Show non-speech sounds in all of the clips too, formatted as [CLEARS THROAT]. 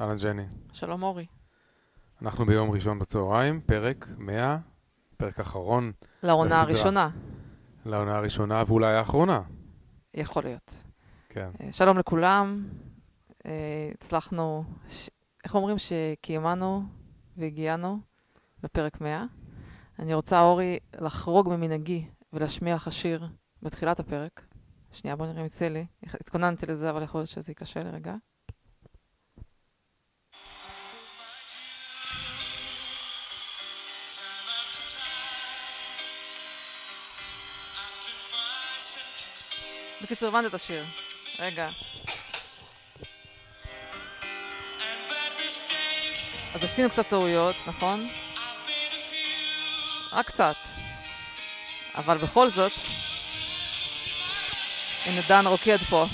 אהלן ג'ני. שלום אורי. אנחנו ביום ראשון בצהריים, פרק 100, פרק אחרון לעונה בסדרה. הראשונה, לעונה הראשונה ואולי האחרונה. יכול להיות. כן. אה, שלום לכולם. אה, הצלחנו, ש... איך אומרים? שקיימנו והגיענו לפרק 100. אני רוצה, אורי, לחרוג ממנהגי ולהשמיע לך שיר בתחילת הפרק. שנייה, בוא נראה אם יצא לי. התכוננתי לזה, אבל יכול להיות שזה ייכשל לי בקיצור, הבנת את השיר. רגע. אז עשינו קצת טעויות, נכון? רק קצת. אבל בכל זאת, הנה דן רוקד פה.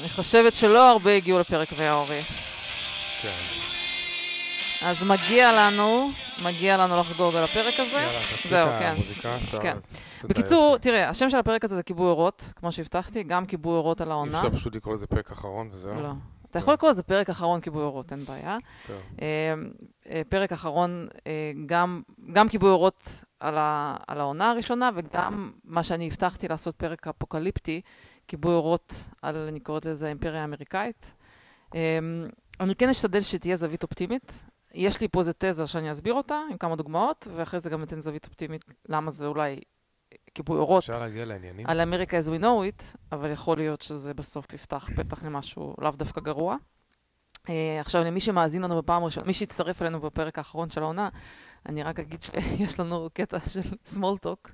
אני חושבת שלא הרבה הגיעו לפרק 100 אורי. כן. אז מגיע לנו, מגיע לנו לחגוג על הפרק הזה. יאללה, זהו, את כן. המוזיקה. כן. בקיצור. תראה, השם של הפרק הזה זה כיבוי אורות, כמו שהבטחתי, גם כיבוי אורות על אי העונה. אפשר פשוט לקרוא לזה פרק אחרון וזהו? לא. אתה יכול לקרוא לזה פרק אחרון כיבוי אורות, אין בעיה. אה, אה, פרק אחרון, אה, גם, גם כיבוי אורות על, ה, על העונה הראשונה, וגם מה שאני הבטחתי לעשות פרק אפוקליפטי, כיבוי אורות על, אני קוראת לזה, האימפריה האמריקאית. אני כן אשתדל שתהיה זווית אופטימית. יש לי פה איזה תזה שאני אסביר אותה, עם כמה דוגמאות, ואחרי זה גם אתן זווית אופטימית, למה זה אולי כיבוי אורות אפשר להגיע לעניינים? על אמריקה as we know it, אבל יכול להיות שזה בסוף יפתח פתח למשהו לאו דווקא גרוע. Uh, עכשיו, למי שמאזין לנו בפעם הראשונה, מי שהצטרף אלינו בפרק האחרון של העונה, אני רק אגיד שיש לנו קטע של small talk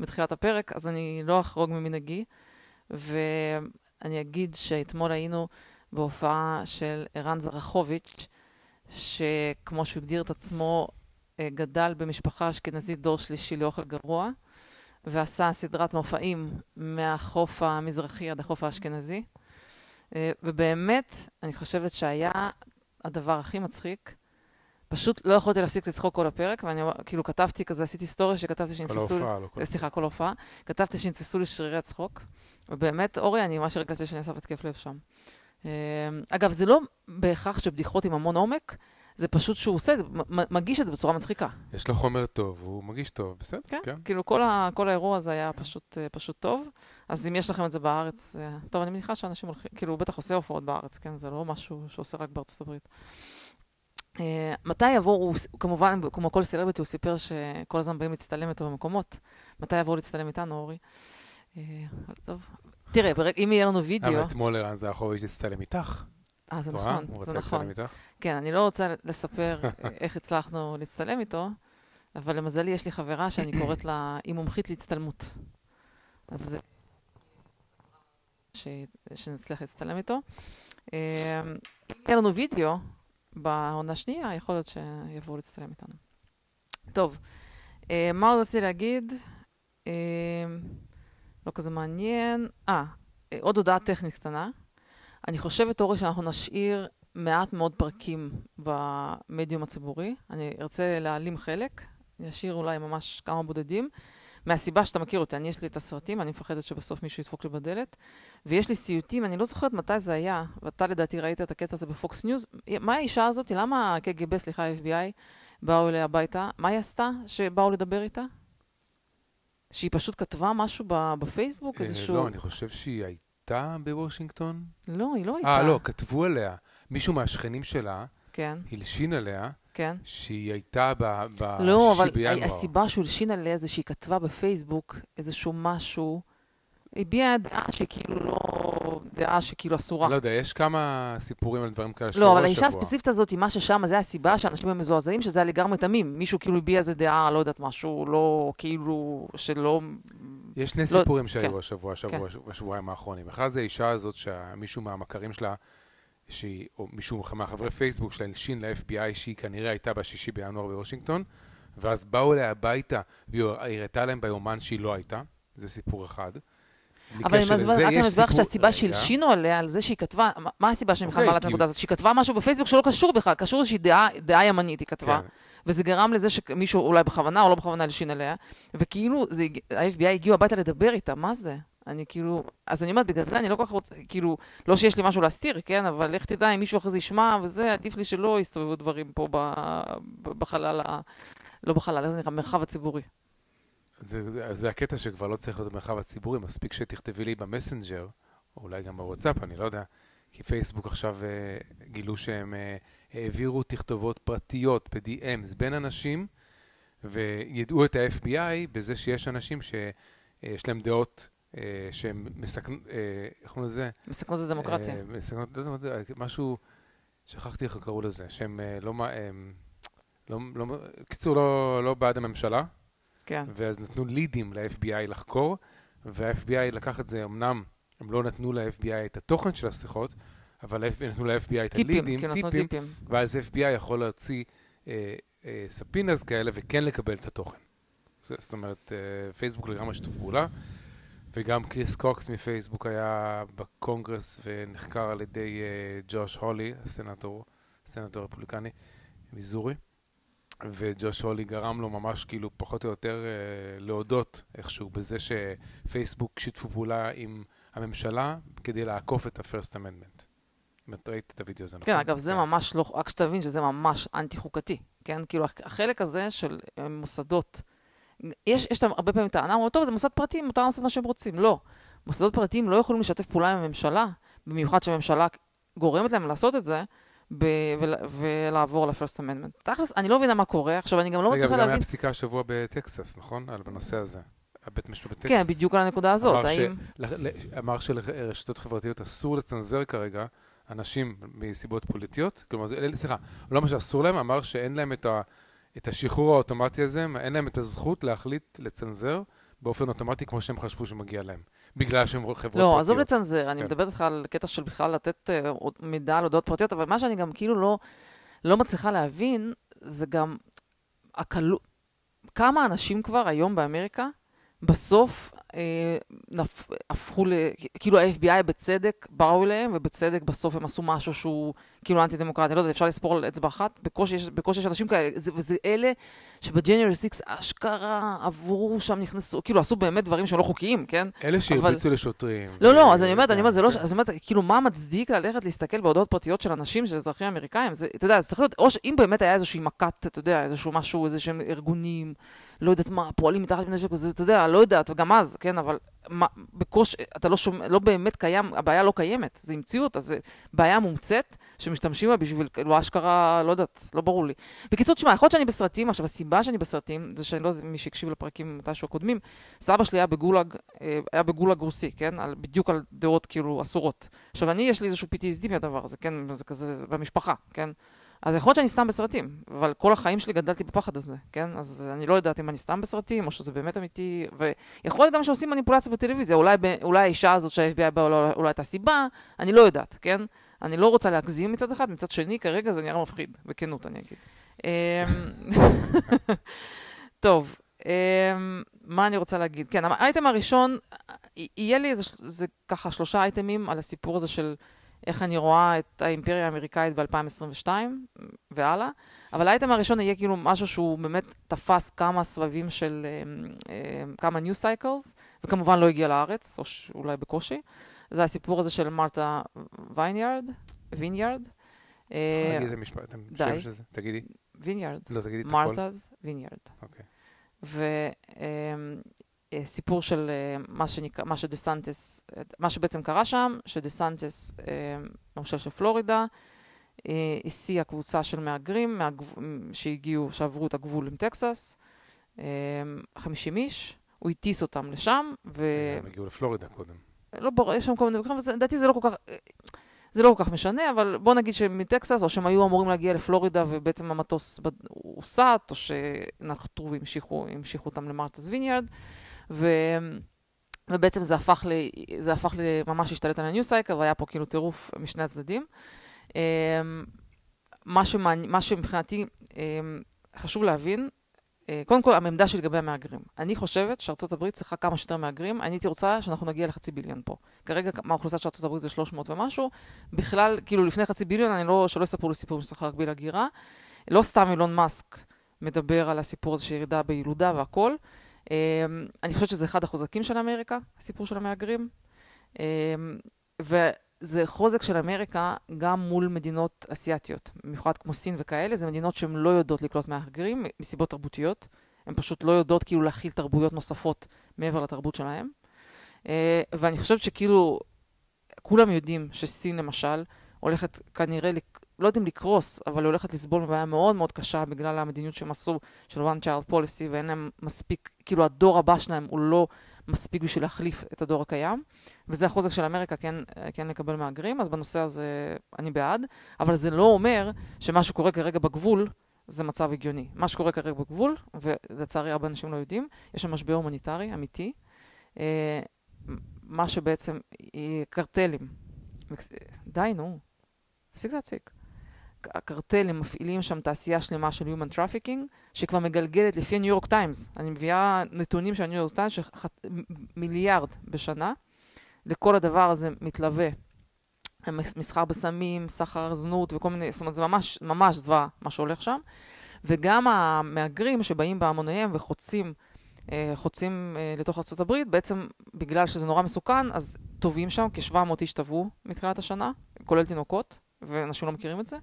בתחילת הפרק, אז אני לא אחרוג ממנהגי, ואני אגיד שאתמול היינו בהופעה של ערן זרחוביץ', שכמו שהוא הגדיר את עצמו, אה, גדל במשפחה אשכנזית דור שלישי לאוכל גרוע. ועשה סדרת מופעים מהחוף המזרחי עד החוף האשכנזי. אה, ובאמת, אני חושבת שהיה הדבר הכי מצחיק. פשוט לא יכולתי להפסיק לצחוק כל הפרק, ואני כאילו כתבתי כזה, עשיתי סטורי שכתבתי כל שנתפסו... ההופעה, לא כל... אה, סליחה, כל הופעה. כתבתי שנתפסו לי שרירי הצחוק. ובאמת, אורי, אני ממש הרגשתי שאני אעשה התקף לב שם. אה, אגב, זה לא בהכרח שבדיחות עם המון עומק, זה פשוט שהוא עושה, זה, מגיש את זה בצורה מצחיקה. יש לו חומר טוב, הוא מרגיש טוב, בסדר? כן, כן. כאילו כל, ה, כל האירוע הזה היה פשוט, אה, פשוט טוב. אז אם יש לכם את זה בארץ, אה, טוב, אני מניחה שאנשים הולכים, כאילו, הוא בטח עושה הופעות בארץ, כן? זה לא משהו שעושה רק בארצות הברית. אה, מתי יבואו, הוא כמובן, כמו כל סלבריטי, הוא סיפר שכל הזמן באים להצטלם איתו במקומות. מתי יבואו להצטלם איתנו, אורי? אבל טוב. תראה, אם יהיה לנו וידאו... אבל אתמול ערן זרחוביץ' הצטלם איתך. אה, זה? נכון, זה נכון. כן, אני לא רוצה לספר אה, [LAUGHS] איך הצלחנו להצטלם איתו, אבל למזלי יש לי חברה שאני [CLEARS THROAT] קוראת לה, היא מומחית להצטלמות. אז. ש... שנצליח להצטלם איתו. אה, אם יהיה לנו וידאו בעונה שנייה, יכול להיות שיבואו להצטלם איתנו. טוב, אה, מה עוד רציתי להגיד? לא כזה מעניין. אה, עוד הודעה טכנית קטנה. אני חושבת, אורי, שאנחנו נשאיר מעט מאוד פרקים במדיום הציבורי. אני ארצה להעלים חלק, אני אשאיר אולי ממש כמה בודדים. מהסיבה שאתה מכיר אותי, אני יש לי את הסרטים, אני מפחדת שבסוף מישהו ידפוק לי בדלת. ויש לי סיוטים, אני לא זוכרת מתי זה היה, ואתה לדעתי ראית את הקטע הזה בפוקס ניוז. מה האישה הזאת? למה ה-KGB, סליחה, ה-FBI, באו אליה הביתה? מה היא עשתה שבאו לדבר איתה? שהיא פשוט כתבה משהו בפייסבוק, אה, איזשהו... לא, אני חושב שהיא הייתה בוושינגטון. לא, היא לא הייתה. אה, לא, כתבו עליה. מישהו מהשכנים שלה כן, הלשין עליה כן. שהיא הייתה ב- ב- לא, שישי אבל בינואר. הסיבה שהוא הלשין עליה זה שהיא כתבה בפייסבוק איזשהו משהו, הביעה דעה שכאילו לא... דעה שכאילו אסורה. לא יודע, יש כמה סיפורים על דברים כאלה לא, אבל האישה. הספציפית הזאת, מה ששם, זה הסיבה שאנשים היו מזועזעים, שזה היה לגמרי תמים. מישהו כאילו הביע איזה דעה, לא יודעת, משהו לא, כאילו, שלא... יש שני לא- סיפורים שהיו כן. השבוע, השבוע, בשבועיים האחרונים. אחד זה האישה הזאת שמישהו מהמכרים שלה, שהיא, או מישהו מהחברי פייסבוק שלה הלשין ל-FBI שהיא כנראה הייתה בשישי בינואר בוושינגטון, ואז באו אליה הביתה והיא הראתה להם ביומן שהיא לא הייתה. זה סיפור אחד. אבל אני מסביר- לך שהסיבה. שהלשינו עליה, על זה שהיא כתבה, מה- הסיבה שאני בכלל אוקיי, מעלה את הנקודה הזאת? שהיא כתבה משהו בפייסבוק שלא קשור בכלל, קשור לאיזושהי דעה ימנית היא כתבה. כן. וזה גרם לזה שמישהו אולי בכוונה או לא בכוונה הלשין עליה, וכאילו ה-FBI הגיעו הביתה לדבר איתה, מה זה? אני כאילו, אז אני אומרת, בגלל זה אני לא כל כך רוצה, כאילו, לא שיש לי משהו להסתיר, כן? אבל לך תדע אם מישהו אחרי זה ישמע וזה, עדיף לי שלא יסתובבו דברים פה ב, ב, בחלל, ה, לא בחלל, איך זה נקרא? במרחב הציבורי. זה, זה, זה הקטע שכבר לא צריך להיות במרחב הציבורי, מספיק שתכתבי לי במסנג'ר, או אולי גם בוואטסאפ, אני לא יודע, כי פייסבוק עכשיו אה, גילו שהם אה, העבירו תכתובות פרטיות ב-DMs בין אנשים, וידעו את ה-FBI בזה שיש אנשים שיש להם דעות אה, שהם מסכנות, אה, איך קוראים לזה? מסכנות את הדמוקרטיה. אה, מסכנות, לא יודע, משהו, שכחתי איך קראו לזה, שהם אה, לא, הם, לא, לא, קיצור, לא, לא בעד הממשלה, כן. ואז נתנו לידים ל-FBI לחקור, וה-FBI לקח את זה, אמנם הם לא נתנו ל-FBI את התוכן של השיחות, אבל ה-FBI נתנו ל-FBI את טיפים, הלידים, נתנו טיפים, טיפים. ואז ה-FBI יכול להוציא אה, אה, ספינז כאלה וכן לקבל את התוכן. זאת אומרת, אה, פייסבוק לגמרי שיתוף פעולה, וגם קריס קוקס מפייסבוק היה בקונגרס ונחקר על ידי אה, ג'וש הולי, הסנטור, הסנטור הרפובליקני, מיזורי. וג'וש הולי גרם לו ממש כאילו פחות או יותר אה, להודות איכשהו בזה שפייסבוק שיתפו פעולה עם הממשלה כדי לעקוף את ה-first amendment. אם את ראית את הוידאו הזה, נכון? כן, אגב, זה כן. ממש לא, רק שתבין שזה ממש אנטי-חוקתי, כן? כאילו, החלק הזה של אה, מוסדות, יש, יש הרבה פעמים טענה, אומרים, טוב, זה מוסד פרטי, מותר לעשות מה שהם רוצים. לא. מוסדות פרטיים לא יכולים לשתף פעולה עם הממשלה, במיוחד שהממשלה גורמת להם לעשות את זה, ב- ול- ולעבור ל-first amendment. תכלס, אני לא מבינה מה קורה. עכשיו, אני גם לא רגע, מצליחה וגם היה להבין... פסיקה השבוע בטקסס, נכון? על בנושא הזה. הבית משפט בטקסס. כן, בדיוק על הנקודה הזאת. אמר, האם... ש... אמר שלרשתות חברתיות אסור לצנזר כרגע אנשים מסיבות פוליטיות. כלומר, זה... סליחה, לא מה שאסור להם, אמר שאין להם את, ה... את השחרור האוטומטי הזה, אין להם את הזכות להחליט לצנזר באופן אוטומטי כמו שהם חשבו שמגיע להם. בגלל שהם חברות פרטיות. לא, עזוב לצנזר, אני כן. מדברת איתך על קטע של בכלל לתת אה, מידע על הודעות פרטיות, אבל מה שאני גם כאילו לא, לא מצליחה להבין, זה גם הקלו... כמה אנשים כבר היום באמריקה, בסוף נפ... הפכו ל... כאילו ה-FBI בצדק באו אליהם, ובצדק בסוף הם עשו משהו שהוא כאילו אנטי-דמוקרטי. לא יודע, אפשר לספור על אצבע אחת, בקושי יש, בקושי יש אנשים כאלה, זה, וזה אלה שבג'נרי 6 אשכרה עברו שם, נכנסו, כאילו עשו באמת דברים שהם לא חוקיים, כן? אלה שהרביצו לשוטרים. לא, לא, אז אני אומרת, אני אומרת, זה לא, כן. אז אני אומרת, כאילו, מה מצדיק ללכת להסתכל בהודעות פרטיות של אנשים, של אזרחים אמריקאים? זה, אתה יודע, זה צריך להיות, או שאם באמת היה איזושהי מכת, אתה יודע, איזשהו משהו, איזה שהם ארגונים, לא יודעת מה, פועלים מתחת לפני שוק, אתה יודע, לא יודעת, וגם אז, כן, אבל מה, בקוש, אתה לא שומע, לא באמת קיים, הבעיה לא קיימת, זה המציאו אותה, זה בעיה מומצאת, שמשתמשים בה בשביל, כאילו, אשכרה, לא יודעת, לא ברור לי. בקיצור, תשמע, יכול להיות שאני בסרטים, עכשיו, הסיבה שאני בסרטים, זה שאני לא יודעת מי שהקשיב לפרקים מתישהו הקודמים, סבא שלי היה בגולאג, אה, היה בגולאג רוסי, כן? על, בדיוק על דעות כאילו אסורות. עכשיו, אני, יש לי איזשהו PTSD מהדבר הזה, כן? זה כזה, זה במשפחה, כן? אז יכול להיות שאני סתם בסרטים, אבל כל החיים שלי גדלתי בפחד הזה, כן? אז אני לא יודעת אם אני סתם בסרטים, או שזה באמת אמיתי, ויכול להיות גם שעושים מניפולציה בטלוויזיה, אולי, ב- אולי האישה הזאת שה-FBI באה, אולי, אולי הייתה סיבה, אני לא יודעת, כן? אני לא רוצה להגזים מצד אחד, מצד שני, כרגע זה נראה מפחיד, בכנות אני אגיד. אמ, [LAUGHS] טוב, אמ, מה אני רוצה להגיד? כן, האייטם הראשון, יהיה לי איזה, של- זה ככה שלושה אייטמים על הסיפור הזה של איך אני רואה את האימפריה האמריקאית ב-2022 והלאה, אבל האייטם הראשון יהיה כאילו משהו שהוא באמת תפס כמה סבבים של, אמ, אמ, כמה news cycles, וכמובן לא הגיע לארץ, או שאולי בקושי. זה הסיפור הזה של מרתה ויניארד, ויניארד. יכול להגיד את המשפט, אתה די. חושב שזה? תגידי. ויניארד. לא, תגידי את הכל. Martha's Vineyard. אוקיי. וסיפור של אה, מה שנקרא, מה שדסנטס, אה, מה שבעצם קרה שם, שדסנטס, אה, הממשל של פלורידה, אה, הסיע קבוצה של מהגרים מהגב- שהגיעו, שעברו את הגבול עם טקסס, אה, 50 איש, הוא הטיס אותם לשם, ו... הם הגיעו לפלורידה קודם. לא ברור, יש שם כל מיני מקרים, לדעתי זה לא כל כך, זה לא כל כך משנה, אבל בוא נגיד שמטקסס, או שהם היו אמורים להגיע לפלורידה ובעצם המטוס הוסט, או שנחתו והמשיכו המשיכו אותם למרטס ויניארד, ו... ובעצם זה הפך, ל... זה הפך ל... ממש להשתלט על הניו סייקל, והיה פה כאילו טירוף משני הצדדים. אמ, מה, שמעני... מה שמבחינתי אמ, חשוב להבין, אה, קודם כל, העמדה שלי לגבי המהגרים. אני חושבת שארצות הברית צריכה כמה שיותר מהגרים. אני הייתי רוצה שאנחנו נגיע לחצי ביליון פה. כרגע, מה האוכלוסייה של ארצות הברית זה 300 ומשהו. בכלל, כאילו, לפני חצי ביליון, אני לא, שלא יספרו לי סיפורים שצריך להגביל הגירה. לא סתם אילון מאסק מדבר על הסיפור הזה של ירידה בילודה והכל. אה, אני חושבת שזה אחד החוזקים של אמריקה, הסיפור של המהגרים. אה, וזה חוזק של אמריקה גם מול מדינות אסיאתיות, במיוחד כמו סין וכאלה, זה מדינות שהן לא יודעות לקלוט מהגרים מסיבות תרבותיות. הן פשוט לא יודעות כאילו להכיל תרבויות נוספות מעבר לתרבות שלהן. ואני חושבת שכאילו, כולם יודעים שסין למשל הולכת כנראה לא יודעים לקרוס, אבל היא הולכת לסבול מבעיה מאוד מאוד קשה בגלל המדיניות שהם עשו של one child policy, ואין להם מספיק, כאילו הדור הבא שלהם הוא לא מספיק בשביל להחליף את הדור הקיים, וזה החוזק של אמריקה, כן, כן לקבל מהגרים, אז בנושא הזה אני בעד, אבל זה לא אומר שמה שקורה כרגע בגבול זה מצב הגיוני. מה שקורה כרגע בגבול, ולצערי הרבה אנשים לא יודעים, יש שם משבר הומניטרי אמיתי, אה, מה שבעצם קרטלים. די, נו, תפסיק להציק. הקרטלים מפעילים שם תעשייה שלמה של Human Trafficking, שכבר מגלגלת לפי ניו יורק טיימס. אני מביאה נתונים של ניו יורק טיימס, מיליארד בשנה. לכל הדבר הזה מתלווה מסחר בסמים, סחר זנות וכל מיני, זאת אומרת, זה ממש, ממש זוועה מה שהולך שם. וגם המהגרים שבאים בהמוניהם וחוצים אה, חוצים אה, לתוך ארה"ב, בעצם בגלל שזה נורא מסוכן, אז טובים שם, כ-700 איש טבעו מתחילת השנה, כולל תינוקות, ואנשים לא מכירים את זה.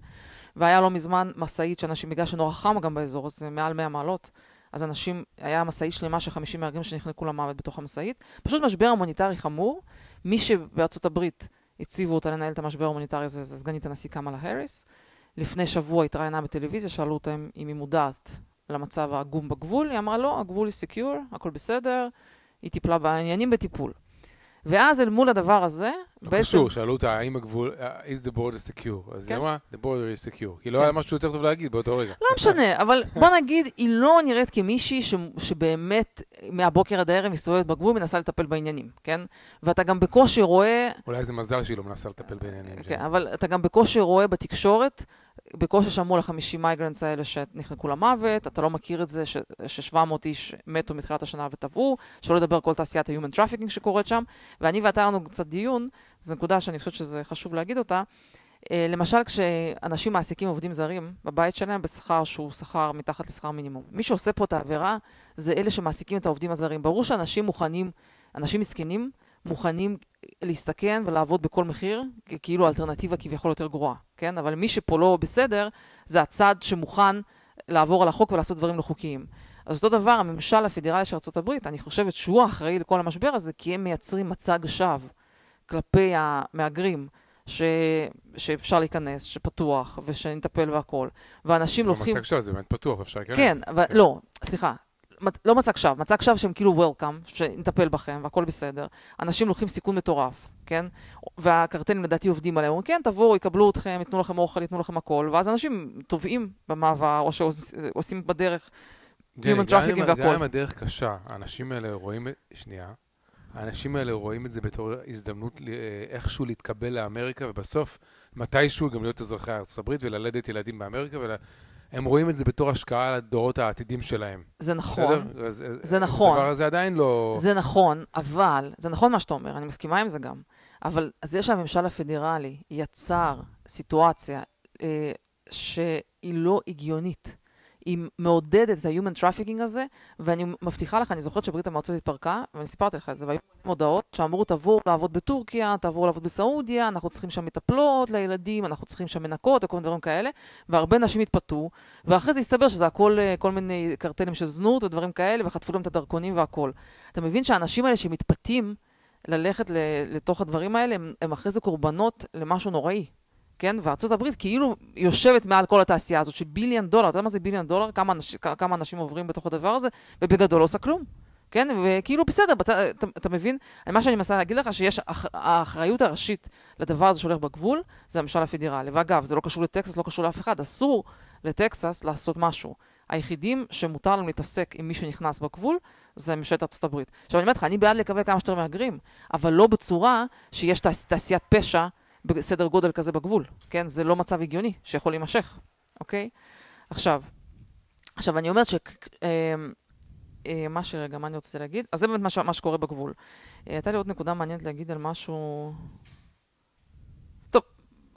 והיה לא מזמן משאית שאנשים, בגלל שנורא חם גם באזור, אז מעל 100 מעלות, אז אנשים, היה משאית שלמה של 50 מהגרים שנחנקו למוות בתוך המשאית. פשוט משבר הומניטרי חמור. מי שבארצות הברית הציבו אותה לנהל את המשבר ההומניטרי הזה, זה סגנית הנשיא קמאלה האריס. לפני שבוע התראיינה בטלוויזיה, שאלו אותה אם היא מודעת למצב העגום בגבול, היא אמרה לא, הגבול היא secure, הכל בסדר, היא טיפלה בעניינים בטיפול. ואז אל מול הדבר הזה, לא בעצם... קשור, שאלו אותה האם הגבול, uh, is the border secure? אז כן. היא אמרה, the border is secure. כי לא כן. היה משהו יותר טוב להגיד באותו רגע. לא משנה, אבל בוא נגיד, היא לא נראית כמישהי ש... שבאמת מהבוקר עד הערב מסתובבת בגבול ומנסה לטפל בעניינים, כן? ואתה גם בקושי רואה... אולי זה מזל שהיא לא מנסה לטפל בעניינים. כן, אבל אתה גם בקושי רואה בתקשורת בקושי שמעו על 50 migrants האלה שנחנקו למוות, אתה לא מכיר את זה ש-700 איש מתו מתחילת השנה וטבעו, שלא לדבר כל תעשיית ה-human trafficking שקורית שם, ואני ואתה לנו קצת דיון, זו נקודה שאני חושבת שזה חשוב להגיד אותה. אה, למשל, כשאנשים מעסיקים עובדים זרים בבית שלהם בשכר שהוא שכר מתחת לשכר מינימום. מי שעושה פה את העבירה זה אלה שמעסיקים את העובדים הזרים. ברור שאנשים מוכנים, אנשים מסכנים, מוכנים להסתכן ולעבוד בכל מחיר, כאילו אלטרנטיבה כביכול יותר גרועה, כן? אבל מי שפה לא בסדר, זה הצד שמוכן לעבור על החוק ולעשות דברים לא חוקיים. אז אותו דבר, הממשל הפדרלי של ארה"ב, אני חושבת שהוא האחראי לכל המשבר הזה, כי הם מייצרים מצג שווא כלפי המהגרים, ש... שאפשר להיכנס, שפתוח, ושנטפל והכול. ואנשים לוקחים... זה מצג שווא, זה באמת פתוח, אפשר להיכנס. כן, אבל כן. לא, סליחה, לא מצג שווא, מצג שווא שהם כאילו וולקאם, שנטפל בכם והכל בסדר. אנשים לוקחים סיכון מטורף, כן? והקרטלים לדעתי עובדים עליהם, אומרים, כן, תבואו, יקבלו אתכם, ייתנו לכם אוכל, ייתנו לכם הכל, ואז אנשים טובעים במעבר, או שעושים בדרך Human Trafficking והכל. גם אם הדרך קשה, האנשים האלה רואים, שנייה, האנשים האלה רואים את זה בתור הזדמנות איכשהו להתקבל לאמריקה, ובסוף, מתישהו גם להיות אזרחי ארצות הברית וללדת ילדים באמריקה, ול... הם רואים את זה בתור השקעה לדורות העתידים שלהם. זה נכון, אז, זה נכון. הדבר הזה עדיין לא... זה נכון, אבל, זה נכון מה שאתה אומר, אני מסכימה עם זה גם, אבל זה שהממשל הפדרלי יצר סיטואציה אה, שהיא לא הגיונית, היא מעודדת את ה-human trafficking הזה, ואני מבטיחה לך, אני זוכרת שברית המועצות התפרקה, ואני סיפרתי לך את זה, והיו מודעות שאמרו, תבואו לעבוד בטורקיה, תבואו לעבוד בסעודיה, אנחנו צריכים שם מטפלות לילדים, אנחנו צריכים שם מנקות, וכל מיני דברים כאלה, והרבה נשים התפתו, ואחרי זה הסתבר שזה הכל אה, כל מיני קרטלים של זנות ודברים כאלה, וחטפו להם את הדרכונים והכל. אתה מבין שהאנשים האלה שמתפתים ללכת לתוך הדברים האלה, הם, הם אחרי זה קורבנות למשהו נוראי. כן? וארצות הברית כאילו יושבת מעל כל התעשייה הזאת של ביליאן דולר. אתה יודע מה זה ביליאן דולר? כמה, אנש, כמה אנשים עוברים בתוך הדבר הזה, ובגדול לא עושה כלום. כן? וכאילו בסדר, בצ... אתה, אתה מבין? מה שאני מנסה להגיד לך, שיש אח... האחריות הראשית לדבר הזה שהולך בגבול, זה הממשל הפדרלי. ואגב, זה לא קשור לטקסס, לא קשור לאף אחד. אסור לטקסס לעשות משהו. היחידים שמותר להם להתעסק עם מי שנכנס בגבול, זה ממשלת ארצות הברית. עכשיו, אני אומרת לך, אני בעד לקבל כמה שיותר מהגרים, אבל לא בצורה שיש תעשיית פשע בסדר גודל כזה בגבול, כן? זה לא מצב הגיוני שיכול להימשך, אוקיי? עכשיו, עכשיו אני אומרת ש... אה, אה, מה שרגע, מה אני רוצה להגיד? אז זה באמת מה, ש... מה שקורה בגבול. אה, הייתה לי עוד נקודה מעניינת להגיד על משהו... טוב,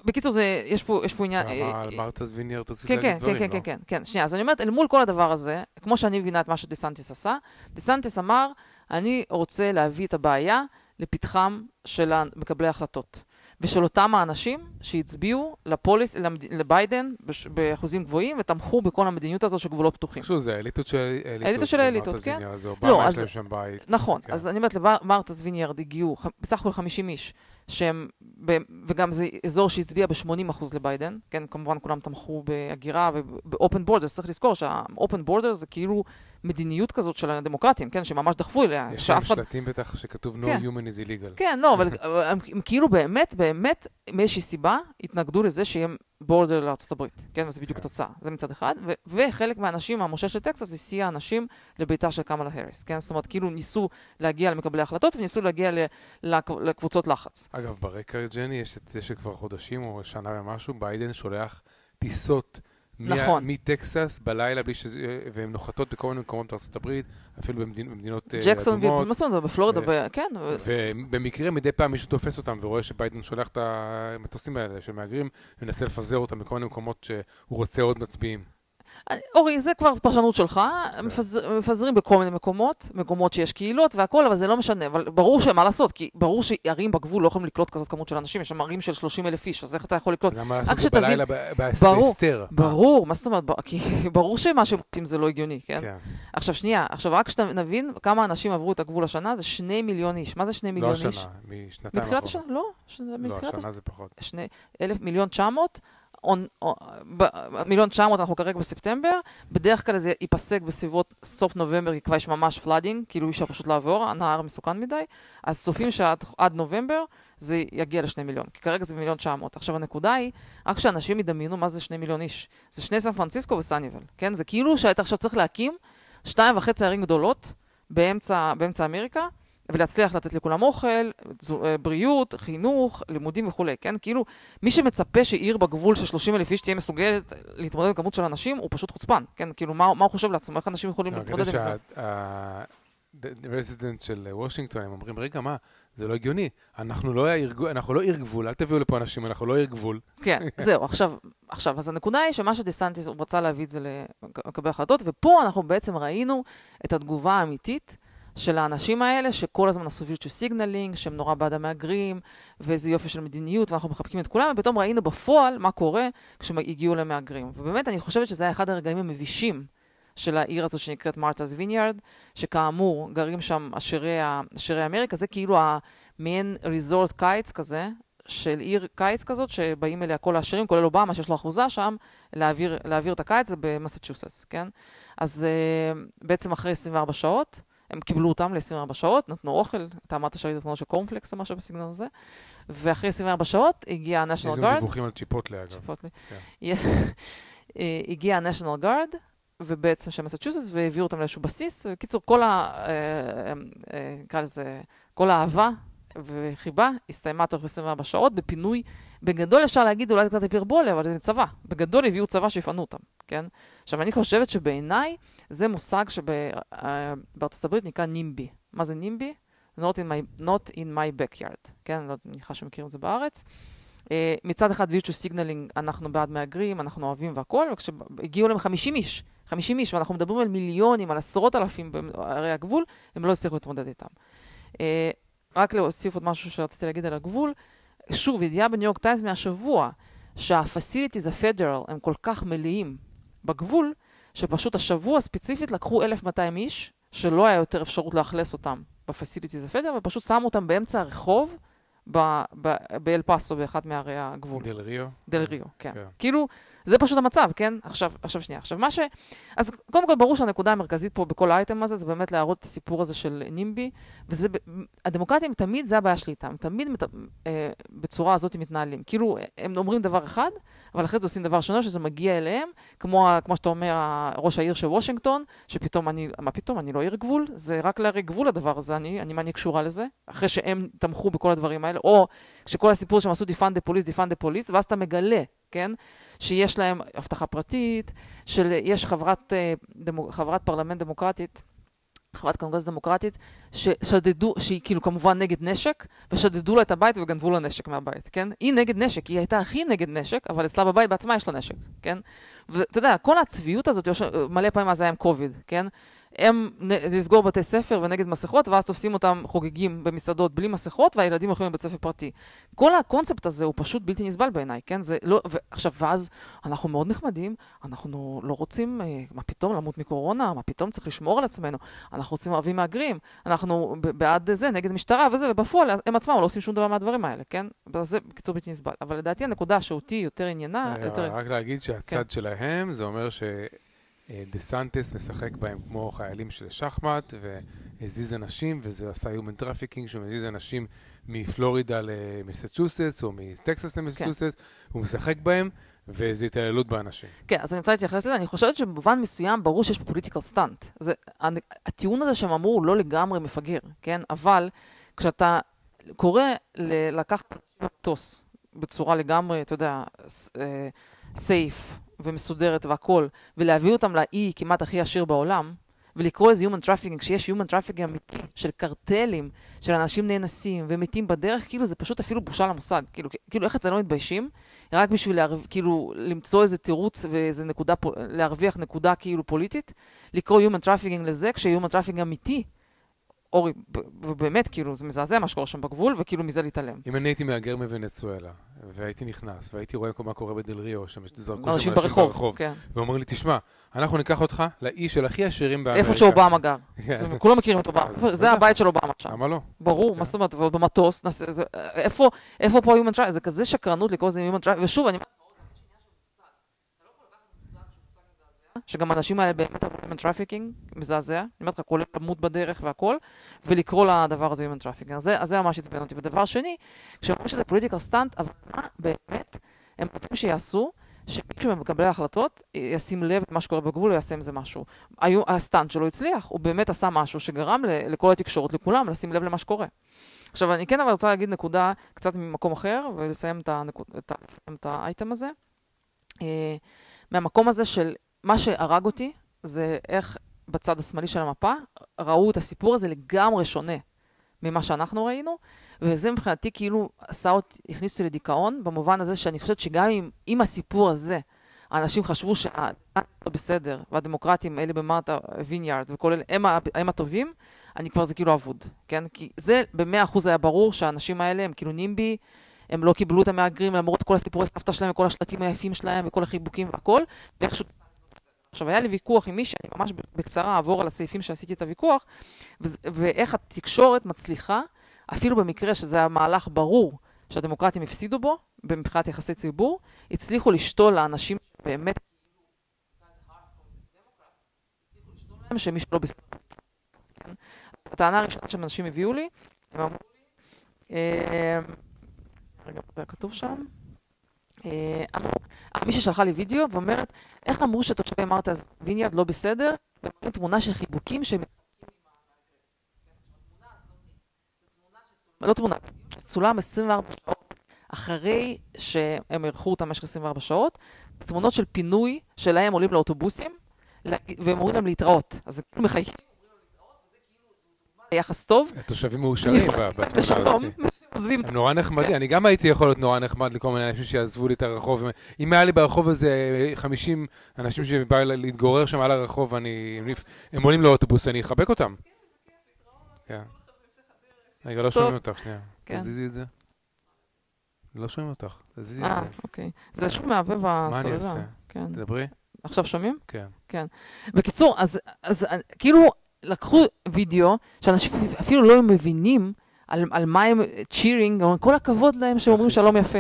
בקיצור, זה, יש פה, יש פה עניין... על מרתס ויניאר רצית כן, להגיד כן, דברים, כן, לא? כן, כן, כן. שנייה, אז אני אומרת, אל מול כל הדבר הזה, כמו שאני מבינה את מה שדיסנטיס עשה, דיסנטיס אמר, אני רוצה להביא את הבעיה לפתחם של מקבלי ההחלטות. ושל אותם האנשים שהצביעו לפוליס, למד- לביידן בש- באחוזים גבוהים, ותמכו בכל המדיניות הזו של גבולות פתוחים. שוב, זה האליטות של האליטות של האליטות, כן. זה לא, אובמה, אז- יש להם שם בית. נכון, כן. אז אני אומרת, למרטס ויניארד הגיעו ח- בסך הכל 50 איש, שהם, ב, וגם זה אזור שהצביע ב-80% לביידן, כן, כמובן כולם תמכו בהגירה וב-open borders, צריך לזכור שה-open borders זה כאילו מדיניות כזאת של הדמוקרטים, כן, שממש דחפו אליה, יש להם. שלטים בטח שכתוב No כן. human is illegal. כן, לא, אבל [LAUGHS] הם, הם כאילו באמת, באמת, מאיזושהי סיבה, התנגדו לזה שיהיה בורדר הברית, כן, וזה בדיוק כן. התוצאה, זה מצד אחד, ו- וחלק מהאנשים, המושל של טקסס, הסיע אנשים לביתה של קמאלה האריס, כן, זאת אומרת, כאילו ניסו להגיע למקבלי ההחלטות וניסו להגיע ל- לקב- לקבוצות לחץ. אגב, ברקע, ג'ני, יש את זה שכבר חודשים או שנה ומשהו, ביידן שולח טיסות נכון. מטקסס בלילה, בלי ש... והן נוחתות בכל מיני מקומות בארצות הברית, אפילו במדינ... במדינות אה, ג'קסון, אדומות. מה זאת אומרת, בפלורידה, ו- כן, ו- ובמקרה מדי פעם מישהו תופס אותם ורואה שביידן שולח את המטוסים האלה של מהגרים, ומנסה לפזר אותם בכל מיני מקומות שהוא רוצה עוד מצביעים. אורי, זה כבר פרשנות שלך, כן. מפז, מפזרים בכל מיני מקומות, מקומות שיש קהילות והכול, אבל זה לא משנה, אבל ברור שמה לעשות, כי ברור שערים בגבול לא יכולים לקלוט כזאת כמות של אנשים, יש שם ערים של 30 אלף איש, אז איך אתה יכול לקלוט? למה לעשות את זה בלילה בהסתר? ברור, מה זאת אומרת, כי [LAUGHS] ברור שמה שהם עושים זה לא הגיוני, כן? כן? עכשיו שנייה, עכשיו רק שנבין כמה אנשים עברו את הגבול השנה, זה שני מיליון איש, מה זה שני מיליון איש? לא השנה, משנתיים מתחילת השנה, לא, לא, השנה זה פחות. מיליון תשע מאות אנחנו כרגע בספטמבר, בדרך כלל זה ייפסק בסביבות סוף נובמבר, כי כבר יש ממש flooding, כאילו אי אפשר פשוט לעבור, הנהר מסוכן מדי, אז צופים שעד עד נובמבר זה יגיע לשני מיליון, כי כרגע זה מיליון תשע מאות. עכשיו הנקודה היא, רק שאנשים ידמיינו מה זה שני מיליון איש. זה שני סן פרנסיסקו וסניבל, כן? זה כאילו שאתה עכשיו צריך להקים שתיים וחצי ערים גדולות באמצע, באמצע אמריקה, ולהצליח לתת לכולם אוכל, אה, בריאות, חינוך, לימודים וכולי, כן? כאילו, מי שמצפה שעיר בגבול של 30 אלף איש תהיה מסוגלת להתמודד עם כמות של אנשים, הוא פשוט חוצפן, כן? כאילו, מה, מה הוא חושב לעצמו? איך אנשים יכולים להתמודד עם זה? הרזידנט של וושינגטון, הם אומרים, רגע, מה, זה לא הגיוני. אנחנו לא עיר אנחנו לא עיר גבול, אל תביאו לפה אנשים, אנחנו לא עיר גבול. כן, [LAUGHS] זהו, עכשיו, עכשיו, אז הנקודה היא שמה שדיסנטיס, הוא רצה להביא את זה למקבלי החלטות, ופה אנחנו בעצם ראינו את התגובה האמיתית של האנשים האלה, שכל הזמן עשו virtue signaling, שהם נורא בעד המהגרים, ואיזה יופי של מדיניות, ואנחנו מחבקים את כולם, ופתאום ראינו בפועל מה קורה כשהם הגיעו למהגרים. ובאמת, אני חושבת שזה היה אחד הרגעים המבישים של העיר הזו שנקראת מרת'ס ויניארד, שכאמור, גרים שם עשירי, עשירי אמריקה, זה כאילו המעין ריזורט קיץ כזה, של עיר קיץ כזאת, שבאים אליה כל העשירים, כולל אובמה, שיש לו אחוזה שם, להעביר, להעביר את הקיץ, זה במסצ'וסס, כן? אז uh, בעצם אחרי 24 שעות, הם קיבלו אותם ל-24 שעות, נתנו אוכל, אתה אמרת שראית תמונות של קורנפלקס או משהו בסגנון הזה, ואחרי 24 שעות הגיע ה-National Guard, דיווחים על צ'יפוטלה, אגב. צ'יפוטלי. כן. [LAUGHS] אה, הגיע ה-National Guard, ובעצם של מסצ'וסטס, והעבירו אותם לאיזשהו בסיס. בקיצור, כל ה... אה, אה, נקרא לזה, כל האהבה וחיבה הסתיימה תוך 24 שעות בפינוי. בגדול אפשר להגיד אולי קצת היפרבולה, אבל זה צבא. בגדול הביאו צבא שיפנו אותם, כן? עכשיו, אני חושבת שבעיניי זה מושג שבארצות הברית נקרא נימבי. מה זה נימבי? Not in my, not in my backyard, כן? אני לא מניחה שמכירים את זה בארץ. Uh, מצד אחד virtue signaling, אנחנו בעד מהגרים, אנחנו אוהבים והכול, וכשהגיעו להם 50 איש, 50 איש, ואנחנו מדברים על מיליונים, על עשרות אלפים בערי הגבול, הם לא הצליחו להתמודד איתם. Uh, רק להוסיף עוד משהו שרציתי להגיד על הגבול, שוב, ידיעה בניו יורק טיימס מהשבוע, שה-facilities ה-federal הם כל כך מלאים בגבול, שפשוט השבוע ספציפית לקחו 1,200 איש, שלא היה יותר אפשרות לאכלס אותם ב-facilities ה-federal, ופשוט שמו אותם באמצע הרחוב, באל פאסו, באחת מערי הגבול. דל ריו. דל ריו, כן. כן. כאילו, זה פשוט המצב, כן? עכשיו, עכשיו שנייה. עכשיו, מה ש... אז קודם כל, ברור שהנקודה המרכזית פה בכל האייטם הזה, זה באמת להראות את הסיפור הזה של NIMBY, וזה... הדמוקרטים תמיד, זה הבעיה שלי איתם. הם תמיד מת... אה, בצורה הזאת מתנהלים. כאילו, הם אומרים דבר אחד, אבל אחרי זה עושים דבר שונה, שזה מגיע אליהם, כמו, כמו שאתה אומר, ראש העיר של וושינגטון, שפתאום אני... מה פתאום? אני לא עיר גבול? זה רק לערי גבול הדבר הזה, אני, אני מה אני קשורה לזה? אחרי שהם תמכו בכל הדברים האלה, או שכל הסיפור שהם עשו defund the police, defund the police, ואז אתה מגלה, כן? שיש להם הבטחה פרטית, שיש חברת, אה, חברת פרלמנט דמוקרטית חברת קונגרס דמוקרטית, ששדדו, שהיא כאילו כמובן נגד נשק, ושדדו לה את הבית וגנבו לה נשק מהבית, כן? היא נגד נשק, היא הייתה הכי נגד נשק, אבל אצלה בבית בעצמה יש לה נשק, כן? ואתה יודע, כל הצביעות הזאת, מלא פעמים אז היה עם קוביד, כן? הם לסגור בתי ספר ונגד מסכות, ואז תופסים אותם חוגגים במסעדות בלי מסכות, והילדים הולכים לבית ספר פרטי. כל הקונספט הזה הוא פשוט בלתי נסבל בעיניי, כן? זה לא... ועכשיו, ואז אנחנו מאוד נחמדים, אנחנו לא רוצים, אה, מה פתאום למות מקורונה, מה פתאום צריך לשמור על עצמנו, אנחנו רוצים אוהבים מהגרים, אנחנו בעד זה, נגד משטרה וזה, ובפועל הם עצמם לא עושים שום דבר מהדברים האלה, כן? זה בקיצור בלתי נסבל. אבל לדעתי הנקודה שאותי יותר עניינה... יותר... רק להגיד שהצד כן. שלהם, זה אומר ש... אה, דה סנטס משחק בהם כמו חיילים של שחמט, והזיז אנשים, וזה עשה Human Trafficking, שהוא מזיז אנשים מפלורידה למסצ'וסטס, או מטקסס למסצ'וסטס, כן. הוא משחק בהם, וזה התעללות באנשים. כן, אז אני רוצה להתייחס לזה. אני חושבת שבמובן מסוים ברור שיש פה political stunt. הטיעון הזה שהם אמרו הוא לא לגמרי מפגר, כן? אבל כשאתה קורא לקחת מטוס בצורה לגמרי, אתה יודע, safe, ומסודרת והכול, ולהביא אותם לאי כמעט הכי עשיר בעולם, ולקרוא לזה Human Trafficking, כשיש Human Trafficking אמיתי של קרטלים, של אנשים נאנסים ומתים בדרך, כאילו זה פשוט אפילו בושה למושג. כאילו, כאילו איך אתם לא מתביישים? רק בשביל להרו... כאילו למצוא איזה תירוץ ואיזה נקודה, להרוויח נקודה כאילו פוליטית, לקרוא Human Trafficking לזה, כש-Human Trafficking אמיתי אורי, ובאמת, כאילו, זה מזעזע מה שקורה שם בגבול, וכאילו מזה להתעלם. אם אני הייתי מהגר מוונצואלה, והייתי נכנס, והייתי רואה מה קורה בדל ריו, שזרקו שם אנשים ברחוב, ברחוב כן. ואומרים לי, תשמע, אנחנו ניקח אותך לאי של הכי עשירים באמריקה. איפה שאובמה גר. כן. כולם מכירים את אובמה. זה הבית של אובמה שם. למה לא? ברור, כן. מה זאת אומרת, ובמטוס, איפה פה Human Trafficking? זה כזה שקרנות לקרוא לזה Human Trafficking, ושוב, אני... שגם האנשים האלה באמת עברו human trafficking, מזעזע, אני אומרת לך, כולל למות בדרך והכל, ולקרוא לדבר הזה human trafficking. אז זה, ממש עצבן אותי. ודבר שני, כשאומרים שזה political stunt, אבל מה באמת הם רוצים שיעשו? שמישהו ממקבלי ההחלטות ישים לב למה שקורה בגבול, או יעשה עם זה משהו. היו, ה stunt שלו הצליח, הוא באמת עשה משהו שגרם לכל התקשורת, לכולם, לשים לב למה שקורה. עכשיו, אני כן אבל רוצה להגיד נקודה קצת ממקום אחר, ולסיים את, הנקוד, את, את האייטם הזה. אה, מהמקום הזה של מה שהרג אותי זה איך בצד השמאלי של המפה ראו את הסיפור הזה לגמרי שונה ממה שאנחנו ראינו, וזה מבחינתי כאילו עשה אותי, הכניס אותי לדיכאון, במובן הזה שאני חושבת שגם אם, אם הסיפור הזה, האנשים חשבו שהדמוקרטיה לא בסדר, והדמוקרטים, אלה במרתה ויניארד וכל אלה, הם, הם הטובים, אני כבר זה כאילו אבוד, כן? כי זה במאה אחוז היה ברור שהאנשים האלה הם כאילו נימבי, הם לא קיבלו את המהגרים למרות כל הסיפורי סבתא שלהם וכל השלטים היפים שלהם וכל החיבוקים והכל, ואיכשהו עכשיו, היה לי ויכוח עם מישהי, אני ממש בקצרה אעבור על הסעיפים שעשיתי את הוויכוח, ואיך התקשורת מצליחה, אפילו במקרה שזה היה מהלך ברור שהדמוקרטים הפסידו בו, מבחינת יחסי ציבור, הצליחו לשתול לאנשים באמת? הטענה הראשונה שאנשים הביאו לי, הם אמרו לי, אה, רגע, זה כתוב שם? אה, מי ששלחה לי וידאו ואומרת, איך אמרו שתושבי מרתה ויניארד לא בסדר, ומראים תמונה של חיבוקים שהם... לא תמונה, צולם 24 שעות אחרי שהם אירחו אותם במשך 24 שעות, תמונות של פינוי שלהם עולים לאוטובוסים, והם אומרים להם להתראות. אז הם כאילו מחייכים, יחס טוב. התושבים מאושרים בתמונה הזאת. עוזבים. הם נורא נחמדים, אני גם הייתי יכול להיות נורא נחמד לכל מיני אנשים שיעזבו לי את הרחוב. אם היה לי ברחוב הזה 50 אנשים שבאו להתגורר שם על הרחוב, הם עולים לאוטובוס, אני אחבק אותם. כן. רגע, לא שומעים אותך, שנייה. כן. תזיזי את זה. לא שומעים אותך, תזיזי את אה, זה. אה, אוקיי. זה שוב מעבב הסוללה. מה אני אעשה? כן. תדברי. עכשיו שומעים? כן. כן. בקיצור, אז כאילו לקחו וידאו, שאנשים אפילו לא מבינים על, על מה הם cheering, כל הכבוד להם שהם אומרים שלום יפה.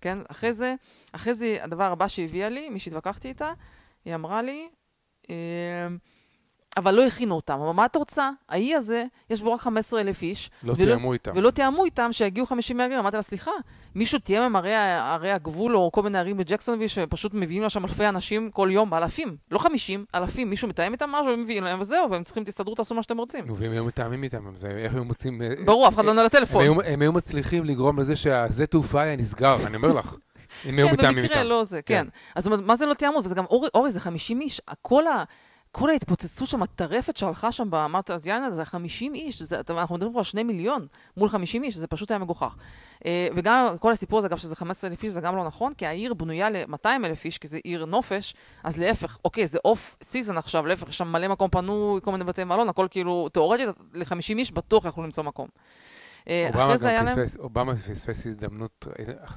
כן? אחרי זה, אחרי זה הדבר הבא שהביאה לי, מי שהתווכחתי איתה, היא אמרה לי, אמ, אבל לא הכינו אותם. אבל מה את רוצה? האי הזה, יש בו רק 15 אלף איש. לא ולא, תיאמו איתם. ולא תיאמו איתם שיגיעו 50 מהגרים. אמרתי לה, סליחה, מישהו תיאם עם ערי, ערי הגבול או כל מיני ערים בג'קסונוויל שפשוט מביאים לשם אלפי אנשים כל יום, אלפים, לא 50, אלפים. מישהו מתאם איתם משהו, הם מביאים להם וזהו, והם צריכים, תסתדרו, תעשו מה שאתם רוצים. נו, והם היו מתאמים איתם, זה, איך הם מוצאים... אה, ברור, אף אחד לא עונה לטלפון. הם, הם היו מצליחים לגרום לזה שהשדה תעופה היה נסגר, אני אומר לך. אם היו כן, מתאמים איתם. כן, במקרה לא זה, כן. כן. אז מה זה לא תיאמו? וזה גם, אורי, אורי זה 50 איש, כל ה... כל ההתפוצצות שם, הטרפת שהלכה שם, אז יאללה, זה 50 איש, זה, אנחנו מדברים פה על 2 מיליון מול 50 איש, זה פשוט היה מגוחך. אה, וגם כל הסיפור הזה, אגב, שזה 15 אלף איש, זה גם לא נכון, כי העיר בנויה ל-200 אלף איש, כי זה עיר נופש, אז להפך, אוקיי, זה אוף סיזון עכשיו, להפך, יש שם מלא מקום פנוי, כל מיני בתי מלון, הכל כאילו, תאורטית, ל-50 איש בטוח יכלו למצוא מקום. אה. אובמה פספס הזדמנות,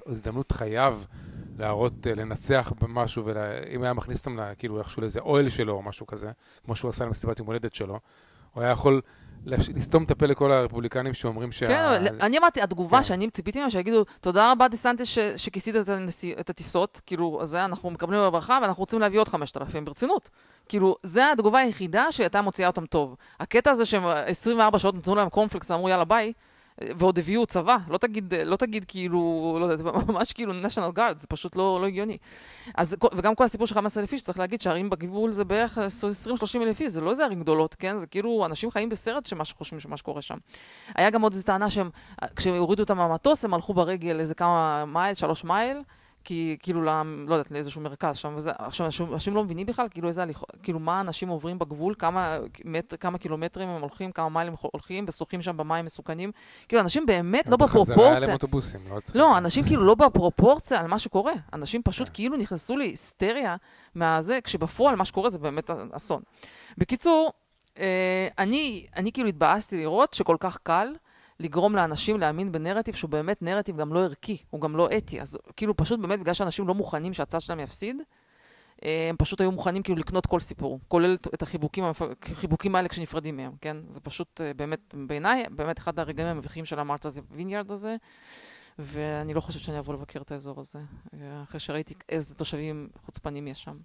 הזדמנות חייו להראות, אה, לנצח במשהו, ואם היה מכניס אותם כאילו איכשהו לאיזה אוהל שלו או משהו כזה, כמו שהוא עשה למסיבת יום הולדת שלו, הוא היה יכול לסתום את הפה לכל הרפובליקנים שאומרים שה... כן, אני אמרתי, התגובה כן. שאני ציפיתי מהם, שיגידו, תודה רבה דיסנטיס שכיסית את הטיסות, כאילו, זה אנחנו מקבלים בברכה ואנחנו רוצים להביא עוד 5,000, ברצינות. כאילו, זה התגובה היחידה שהייתה מוציאה אותם טוב. הקטע הזה שהם 24 שעות נתנו להם קורנפלקס, אמרו יאללה ביי, ועוד הביאו צבא, לא תגיד, לא תגיד כאילו, לא יודע, [LAUGHS] ממש כאילו national guard, זה פשוט לא, לא הגיוני. אז, וגם כל הסיפור של 15 אלף איש, צריך להגיד שערים בגבול זה בערך 20-30 אלף איש, זה לא איזה ערים גדולות, כן? זה כאילו, אנשים חיים בסרט שמה שחושבים שמה שקורה שם. היה גם עוד איזו טענה שהם, כשהם הורידו אותם מהמטוס, הם הלכו ברגל איזה כמה מייל, שלוש מייל. כי כאילו, לא, לא יודעת, לאיזשהו מרכז שם, וזה, עכשיו, אנשים לא מבינים בכלל, כאילו, איזה הליכות, כאילו, מה אנשים עוברים בגבול, כמה, מטר, כמה קילומטרים הם הולכים, כמה מיילים הולכים, ושוחים שם במים מסוכנים. כאילו, אנשים באמת לא בפרופורציה. בחזרה היה להם אוטובוסים, לא צריכים. לא, אנשים כאילו לא בפרופורציה על מה שקורה. אנשים פשוט. כאילו נכנסו להיסטריה מהזה, כשבפועל מה שקורה זה באמת אסון. בקיצור, אה, אני, אני כאילו התבאסתי לראות שכל כך קל. לגרום לאנשים להאמין בנרטיב שהוא באמת נרטיב גם לא ערכי, הוא גם לא אתי. אז כאילו פשוט באמת בגלל שאנשים לא מוכנים שהצד שלהם יפסיד, אה, הם פשוט היו מוכנים כאילו לקנות כל סיפור, כולל את החיבוקים, החיבוקים האלה כשנפרדים מהם, כן? זה פשוט אה, באמת, בעיניי, באמת אחד הרגעים המביכים של המארט הזה, ויניארד הזה, ואני לא חושבת שאני אבוא לבקר את האזור הזה, אה, אחרי שראיתי איזה תושבים חוצפנים יש שם.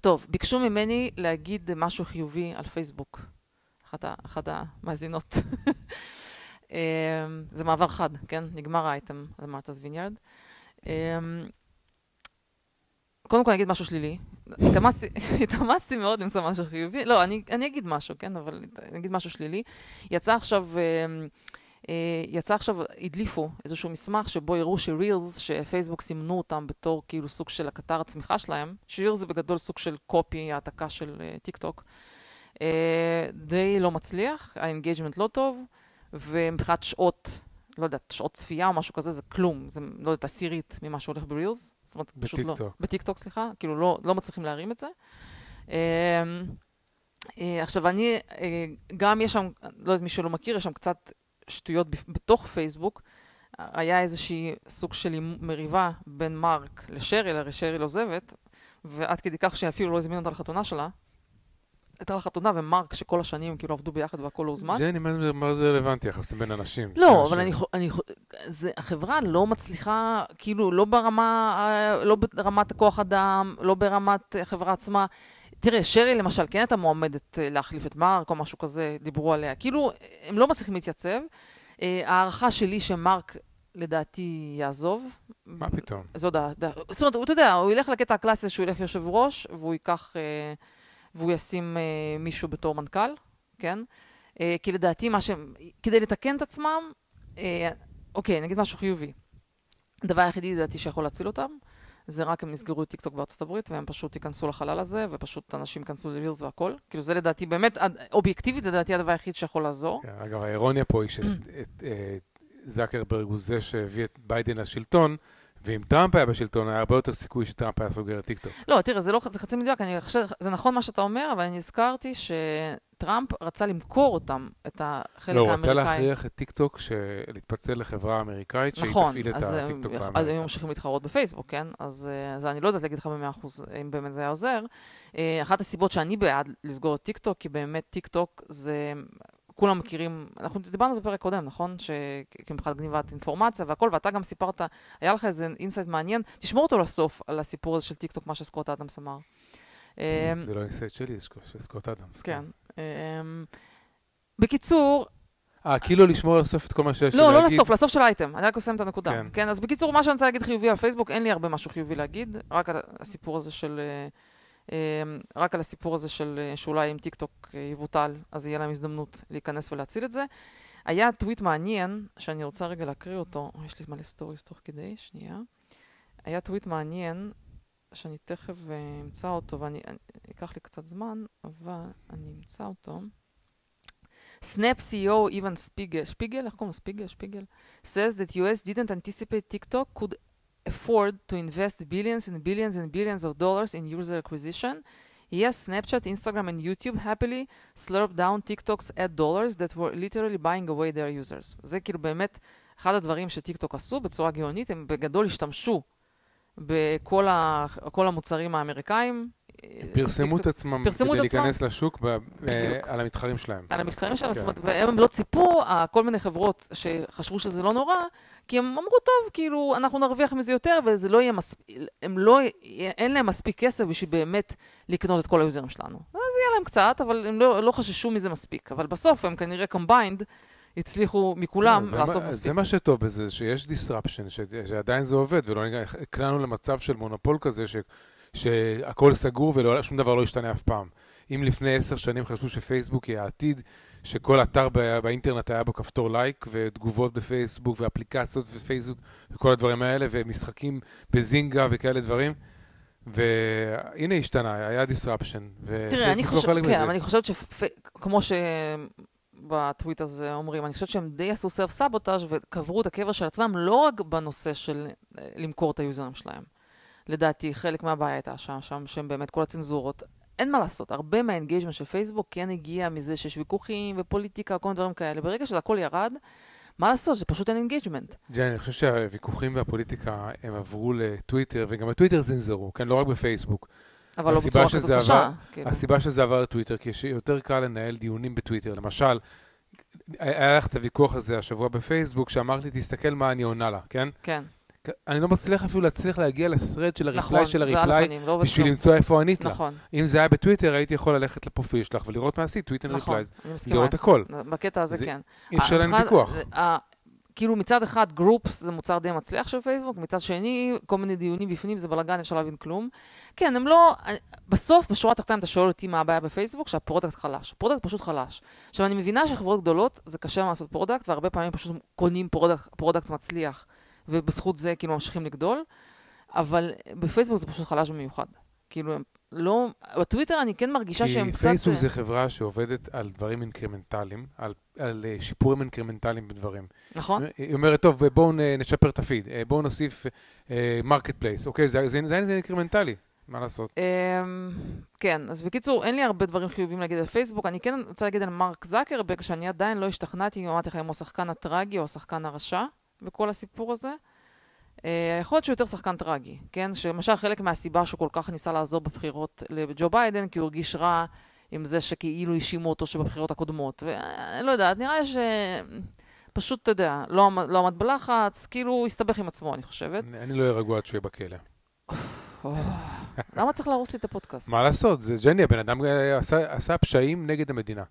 טוב, ביקשו ממני להגיד משהו חיובי על פייסבוק. אחת המאזינות. [LAUGHS] אמ, זה מעבר חד, כן? נגמר האייטם על מרטס ויניארד. אמ, קודם כל אני אגיד משהו שלילי. [LAUGHS] התאמצתי מאוד למצוא משהו חיובי. לא, אני, אני אגיד משהו, כן? אבל אני אגיד משהו שלילי. יצא עכשיו, אמ, אה, יצא עכשיו, הדליפו איזשהו מסמך שבו הראו ש Reels, שפייסבוק סימנו אותם בתור כאילו סוג של הקטר הצמיחה שלהם, ש Reels זה בגדול סוג של copy, העתקה של uh, טיק טוק. אה, די לא מצליח, ה engagement לא טוב, ומבחינת שעות, לא יודעת, שעות צפייה או משהו כזה, זה כלום, זה לא יודעת, עשירית ממה שהולך ב Reels. זאת אומרת, פשוט לא. בטיקטוק, סליחה, כאילו לא, לא מצליחים להרים את זה. אה, אה, עכשיו, אני, גם יש שם, לא יודעת, מי שלא מכיר, יש שם קצת שטויות בתוך פייסבוק. היה איזושהי סוג של מריבה בין מרק לשריל, הרי שריל עוזבת, ועד כדי כך שאפילו לא הזמינו אותה לחתונה שלה, הייתה לך חתונה ומרק, שכל השנים כאילו עבדו ביחד והכל לא הוזמן. זה, אני מה זה רלוונטי, יחסים בין אנשים? לא, אבל אני, אני, זה, החברה לא מצליחה, כאילו, לא ברמה, אה, לא ברמת הכוח אדם, לא ברמת החברה עצמה. תראה, שרי למשל, כן הייתה מועמדת אה, להחליף את מרק או משהו כזה, דיברו עליה. כאילו, הם לא מצליחים להתייצב. אה, ההערכה שלי שמרק לדעתי יעזוב. מה פתאום? זו דעה. זאת אומרת, אתה יודע, הוא ילך לקטע הקלאסי שהוא ילך יושב ראש, והוא ייקח... אה, והוא ישים אה, מישהו בתור מנכ"ל, כן? אה, כי לדעתי, מה שהם, כדי לתקן את עצמם, אה, אוקיי, אני אגיד משהו חיובי. הדבר היחידי, לדעתי, שיכול להציל אותם, זה רק הם נסגרו את טיקטוק בארצות הברית, והם פשוט ייכנסו לחלל הזה, ופשוט אנשים ייכנסו לווירס והכל. כאילו, זה לדעתי, באמת, אובייקטיבית, זה לדעתי הדבר היחיד שיכול לעזור. כן, אגב, האירוניה פה היא [CLEARS THROAT] שזקרברג הוא זה שהביא את ביידן לשלטון, ואם טראמפ היה בשלטון, היה הרבה יותר סיכוי שטראמפ היה סוגר את טיקטוק. לא, תראה, זה, לא, זה חצי מדויק, אני חושב, זה נכון מה שאתה אומר, אבל אני הזכרתי שטראמפ רצה למכור אותם, את החלק לא, האמריקאי. לא, הוא רצה להכריח את טיקטוק להתפצל לחברה אמריקאית, שהיא נכון, תפעיל את הטיקטוק באמריקה. נכון, אז היו ממשיכים להתחרות בפייסבוק, כן? אז, אה, אז אני לא יודעת להגיד לך במאה אחוז אם באמת זה היה עוזר. אה, אחת הסיבות שאני בעד לסגור את טיקטוק, כי באמת טיקטוק זה כולם מכירים, אנחנו דיברנו על זה בפרק קודם, נכון? שמבחינת גניבת אינפורמציה והכל, ואתה גם סיפרת, היה לך איזה insight מעניין, תשמור אותו לסוף, על הסיפור הזה של טיקטוק, מה שסקוט אדמס אמר. אמ, זה לא insight שלי, זה של סקוט אדמס. כן. כן. אמ, בקיצור... אה, כאילו לשמור לסוף את כל מה שיש לי להגיד? לא, לא לסוף, לסוף של האייטם. אני רק אסיים את הנקודה. כן. כן, אז בקיצור, מה שאני רוצה להגיד חיובי על פייסבוק, אין לי הרבה משהו חיובי להגיד, רק הסיפור הזה של... אמ, רק על הסיפור הזה של אה, שאולי אם טיק טוק אה, יבוטל, אז יהיה להם הזדמנות להיכנס ולהציל את זה. היה טוויט מעניין, שאני רוצה רגע להקריא אותו, יש לי מלא stories תוך כדי, שנייה. היה טוויט מעניין שאני תכף אה, אמצא אותו, ואני, אני, ייקח לי קצת זמן, אבל אני אמצא אותו. Snap CEO Evan Spiegel, שפיגל, איך קוראים לו? ספיגל? שפיגל? says that US didn't anticipate TikTok could afford to invest billions and billions and billions of dollars in user acquisition. Yes, Snapchat, Instagram and YouTube happily slurped down TikTok's ad dollars that were literally buying away their users. זה כאילו באמת אחד הדברים שטיקטוק עשו בצורה גאונית, הם בגדול השתמשו בכל ה, המוצרים האמריקאים. פרסמו את עצמם פרסמו כדי את עצמם. להיכנס לשוק ב- בדיוק. על המתחרים שלהם. על המתחרים שלהם, כן. זאת אומרת, והם לא ציפו, כל מיני חברות שחשבו שזה לא נורא, כי הם אמרו, טוב, כאילו, אנחנו נרוויח מזה יותר, וזה לא יהיה מספיק, הם לא, אין להם מספיק כסף בשביל באמת לקנות את כל היוזרים שלנו. אז יהיה להם קצת, אבל הם לא, לא חששו מזה מספיק. אבל בסוף הם כנראה combined, הצליחו מכולם זה- זה לעשות מה- מספיק. זה מה שטוב בזה, שיש disruption, ש- שעדיין זה עובד, ולא נקלענו למצב של מונופול כזה, ש- שהכל סגור ושום דבר לא ישתנה אף פעם. אם לפני עשר שנים חשבו שפייסבוק היא העתיד, שכל אתר ב- באינטרנט היה בו כפתור לייק, ותגובות בפייסבוק, ואפליקציות בפייסבוק, וכל הדברים האלה, ומשחקים בזינגה וכאלה דברים, והנה השתנה, היה disruption, תראה, אני ופייסבוק לא כן. אבל אני חושבת שכמו שבטוויט הזה אומרים, אני חושבת שהם די עשו סלף סבוטאז' וקברו את הקבר של עצמם לא רק בנושא של אה, למכור את היוזרים שלהם. לדעתי, חלק מהבעיה הייתה שם, שם שהם באמת כל הצנזורות. אין מה לעשות, הרבה מה engagement של פייסבוק כן הגיע מזה שיש ויכוחים ופוליטיקה, כל מיני דברים כאלה. ברגע שזה הכל ירד, מה לעשות, זה פשוט אין engagement. ג'ני, אני חושב שהוויכוחים והפוליטיקה, הם עברו לטוויטר, וגם בטוויטר זנזרו, כן? לא רק בפייסבוק. אבל לא בצורה כזאת קשה. כאילו. הסיבה שזה עבר לטוויטר, כי יותר קל לנהל דיונים בטוויטר. למשל, היה לך את הוויכוח הזה השבוע בפייסבוק, שאמרת לי, תסתכל מה אני עונה לה, כן? כן, אני לא מצליח אפילו להצליח להגיע ל thread של נכון, ה reply של זה על ה reply, לא בשביל כלום. למצוא איפה ענית לה. נכון, אם זה היה בטוויטר, הייתי יכול ללכת לפרופיל שלך ולראות מה עשית, טוויטר נכון, replies. לראות. הכל. בקטע הזה זה- כן. אי אפשר להם ויכוח. כאילו מצד אחד groups זה מוצר די מצליח של פייסבוק, מצד שני כל מיני דיונים בפנים זה בלאגן, אפשר להבין כלום. כן, הם לא, בסוף בשורה התחתונה אתה שואל אותי מה הבעיה בפייסבוק, שה product חלש. ה product פשוט חלש. עכשיו אני מבינה שחברות גדולות זה קשה לעשות product, והרבה פעמים פשוט קונים product, product מצליח, ובזכות זה כאילו ממשיכים לגדול, אבל בפייסבוק זה פשוט חלש במיוחד. כאילו הם לא, בטוויטר אני כן מרגישה שהם כי קצת... פייסבוק זה חברה שעובדת על דברים אינקרמנטליים, על, על אה, שיפורים אינקרמנטליים בדברים. נכון? היא אומרת, טוב, בואו נשפר את הפיד, אה, בואו נוסיף Marketplace, אוקיי, זה זה עדיין זה אינקרמנטלי, מה לעשות? אמ, כן, אז בקיצור, אין לי הרבה דברים חיוביים להגיד על פייסבוק. אני כן רוצה להגיד על מרק זקרברג, שאני עדיין לא השתכנעתי, אמרתי לך, אם הוא השחקן הטרגי או השחקן הרשע בכל הסיפור הזה. אה, יכול להיות שהוא יותר שחקן טרגי, כן? שלמשל חלק מהסיבה שהוא כל כך ניסה לעזור בבחירות לג'ו ביידן, כי הוא הרגיש רע עם זה שכאילו האשימו אותו שבבחירות הקודמות. ואני לא יודעת, נראה לי ש... פשוט, אתה יודע, לא, עמד- לא עמד בלחץ, כאילו הוא הסתבך עם עצמו, אני חושבת. אני אני לא אהיה רגוע עד שהוא יהיה בכלא. למה צריך להרוס לי את הפודקאסט? מה לעשות, זה ג'ני, הבן אדם אה, עשה- עשה פשעים נגד המדינה,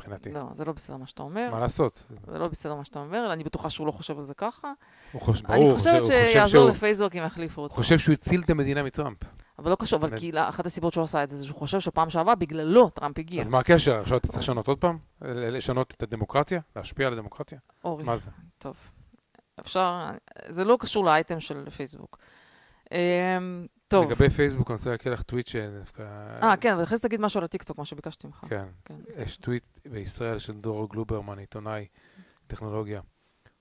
מבחינתי. לא, זה לא בסדר מה שאתה אומר. מה לעשות? זה לא בסדר מה שאתה אומר, אני בטוחה שהוא לא חושב על זה ככה. הוא חושב, ברור, אני הוא חושבת חושב- הוא חושב שיעזור לפייסבוק אם יחליפו אותו. חושב שהוא הציל את המדינה מטראמפ. אבל לא קשור, אבל. כי אחת הסיבות שהוא עשה את זה, זה שהוא חושב שפעם שעברה בגללו טראמפ הגיע. אז מה הקשר? עכשיו אתה צריך לשנות עוד פעם? לשנות את הדמוקרטיה? להשפיע על הדמוקרטיה? אורי, מה זה? טוב. אפשר, זה לא קשור לאייטם של פייסבוק. טוב. לגבי פייסבוק, אני רוצה להקריא לך טוויט שדווקא... אה, כן, אבל אחרי זה תגיד משהו על הטיקטוק, מה שביקשתי ממך. כן. כן. יש טוויט בישראל של דורו גלוברמן, עיתונאי טכנולוגיה.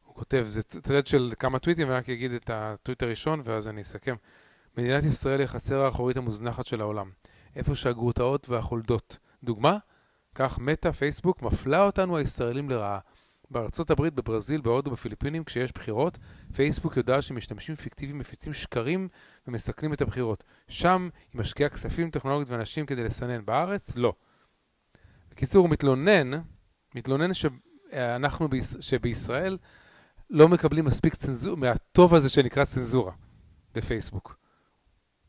הוא כותב, זה thread של כמה טוויטים, ואני רק אגיד את הטוויט הראשון, ואז אני אסכם. מדינת ישראל היא החצר האחורית המוזנחת של העולם. איפה שהגרוטאות והחולדות. דוגמה? כך מטא, פייסבוק, מפלה אותנו הישראלים לרעה. בארצות הברית, בברזיל, בהודו, בפיליפינים, כשיש בחירות, פייסבוק יודעת שמשתמשים פיקטיביים מפיצים שקרים ומסכנים את הבחירות. שם היא משקיעה כספים, טכנולוגיות ואנשים כדי לסנן. בארץ, לא. בקיצור, הוא מתלונן, מתלונן שאנחנו, ביש, שבישראל לא מקבלים מספיק צנזורה, מהטוב הזה שנקרא צנזורה בפייסבוק.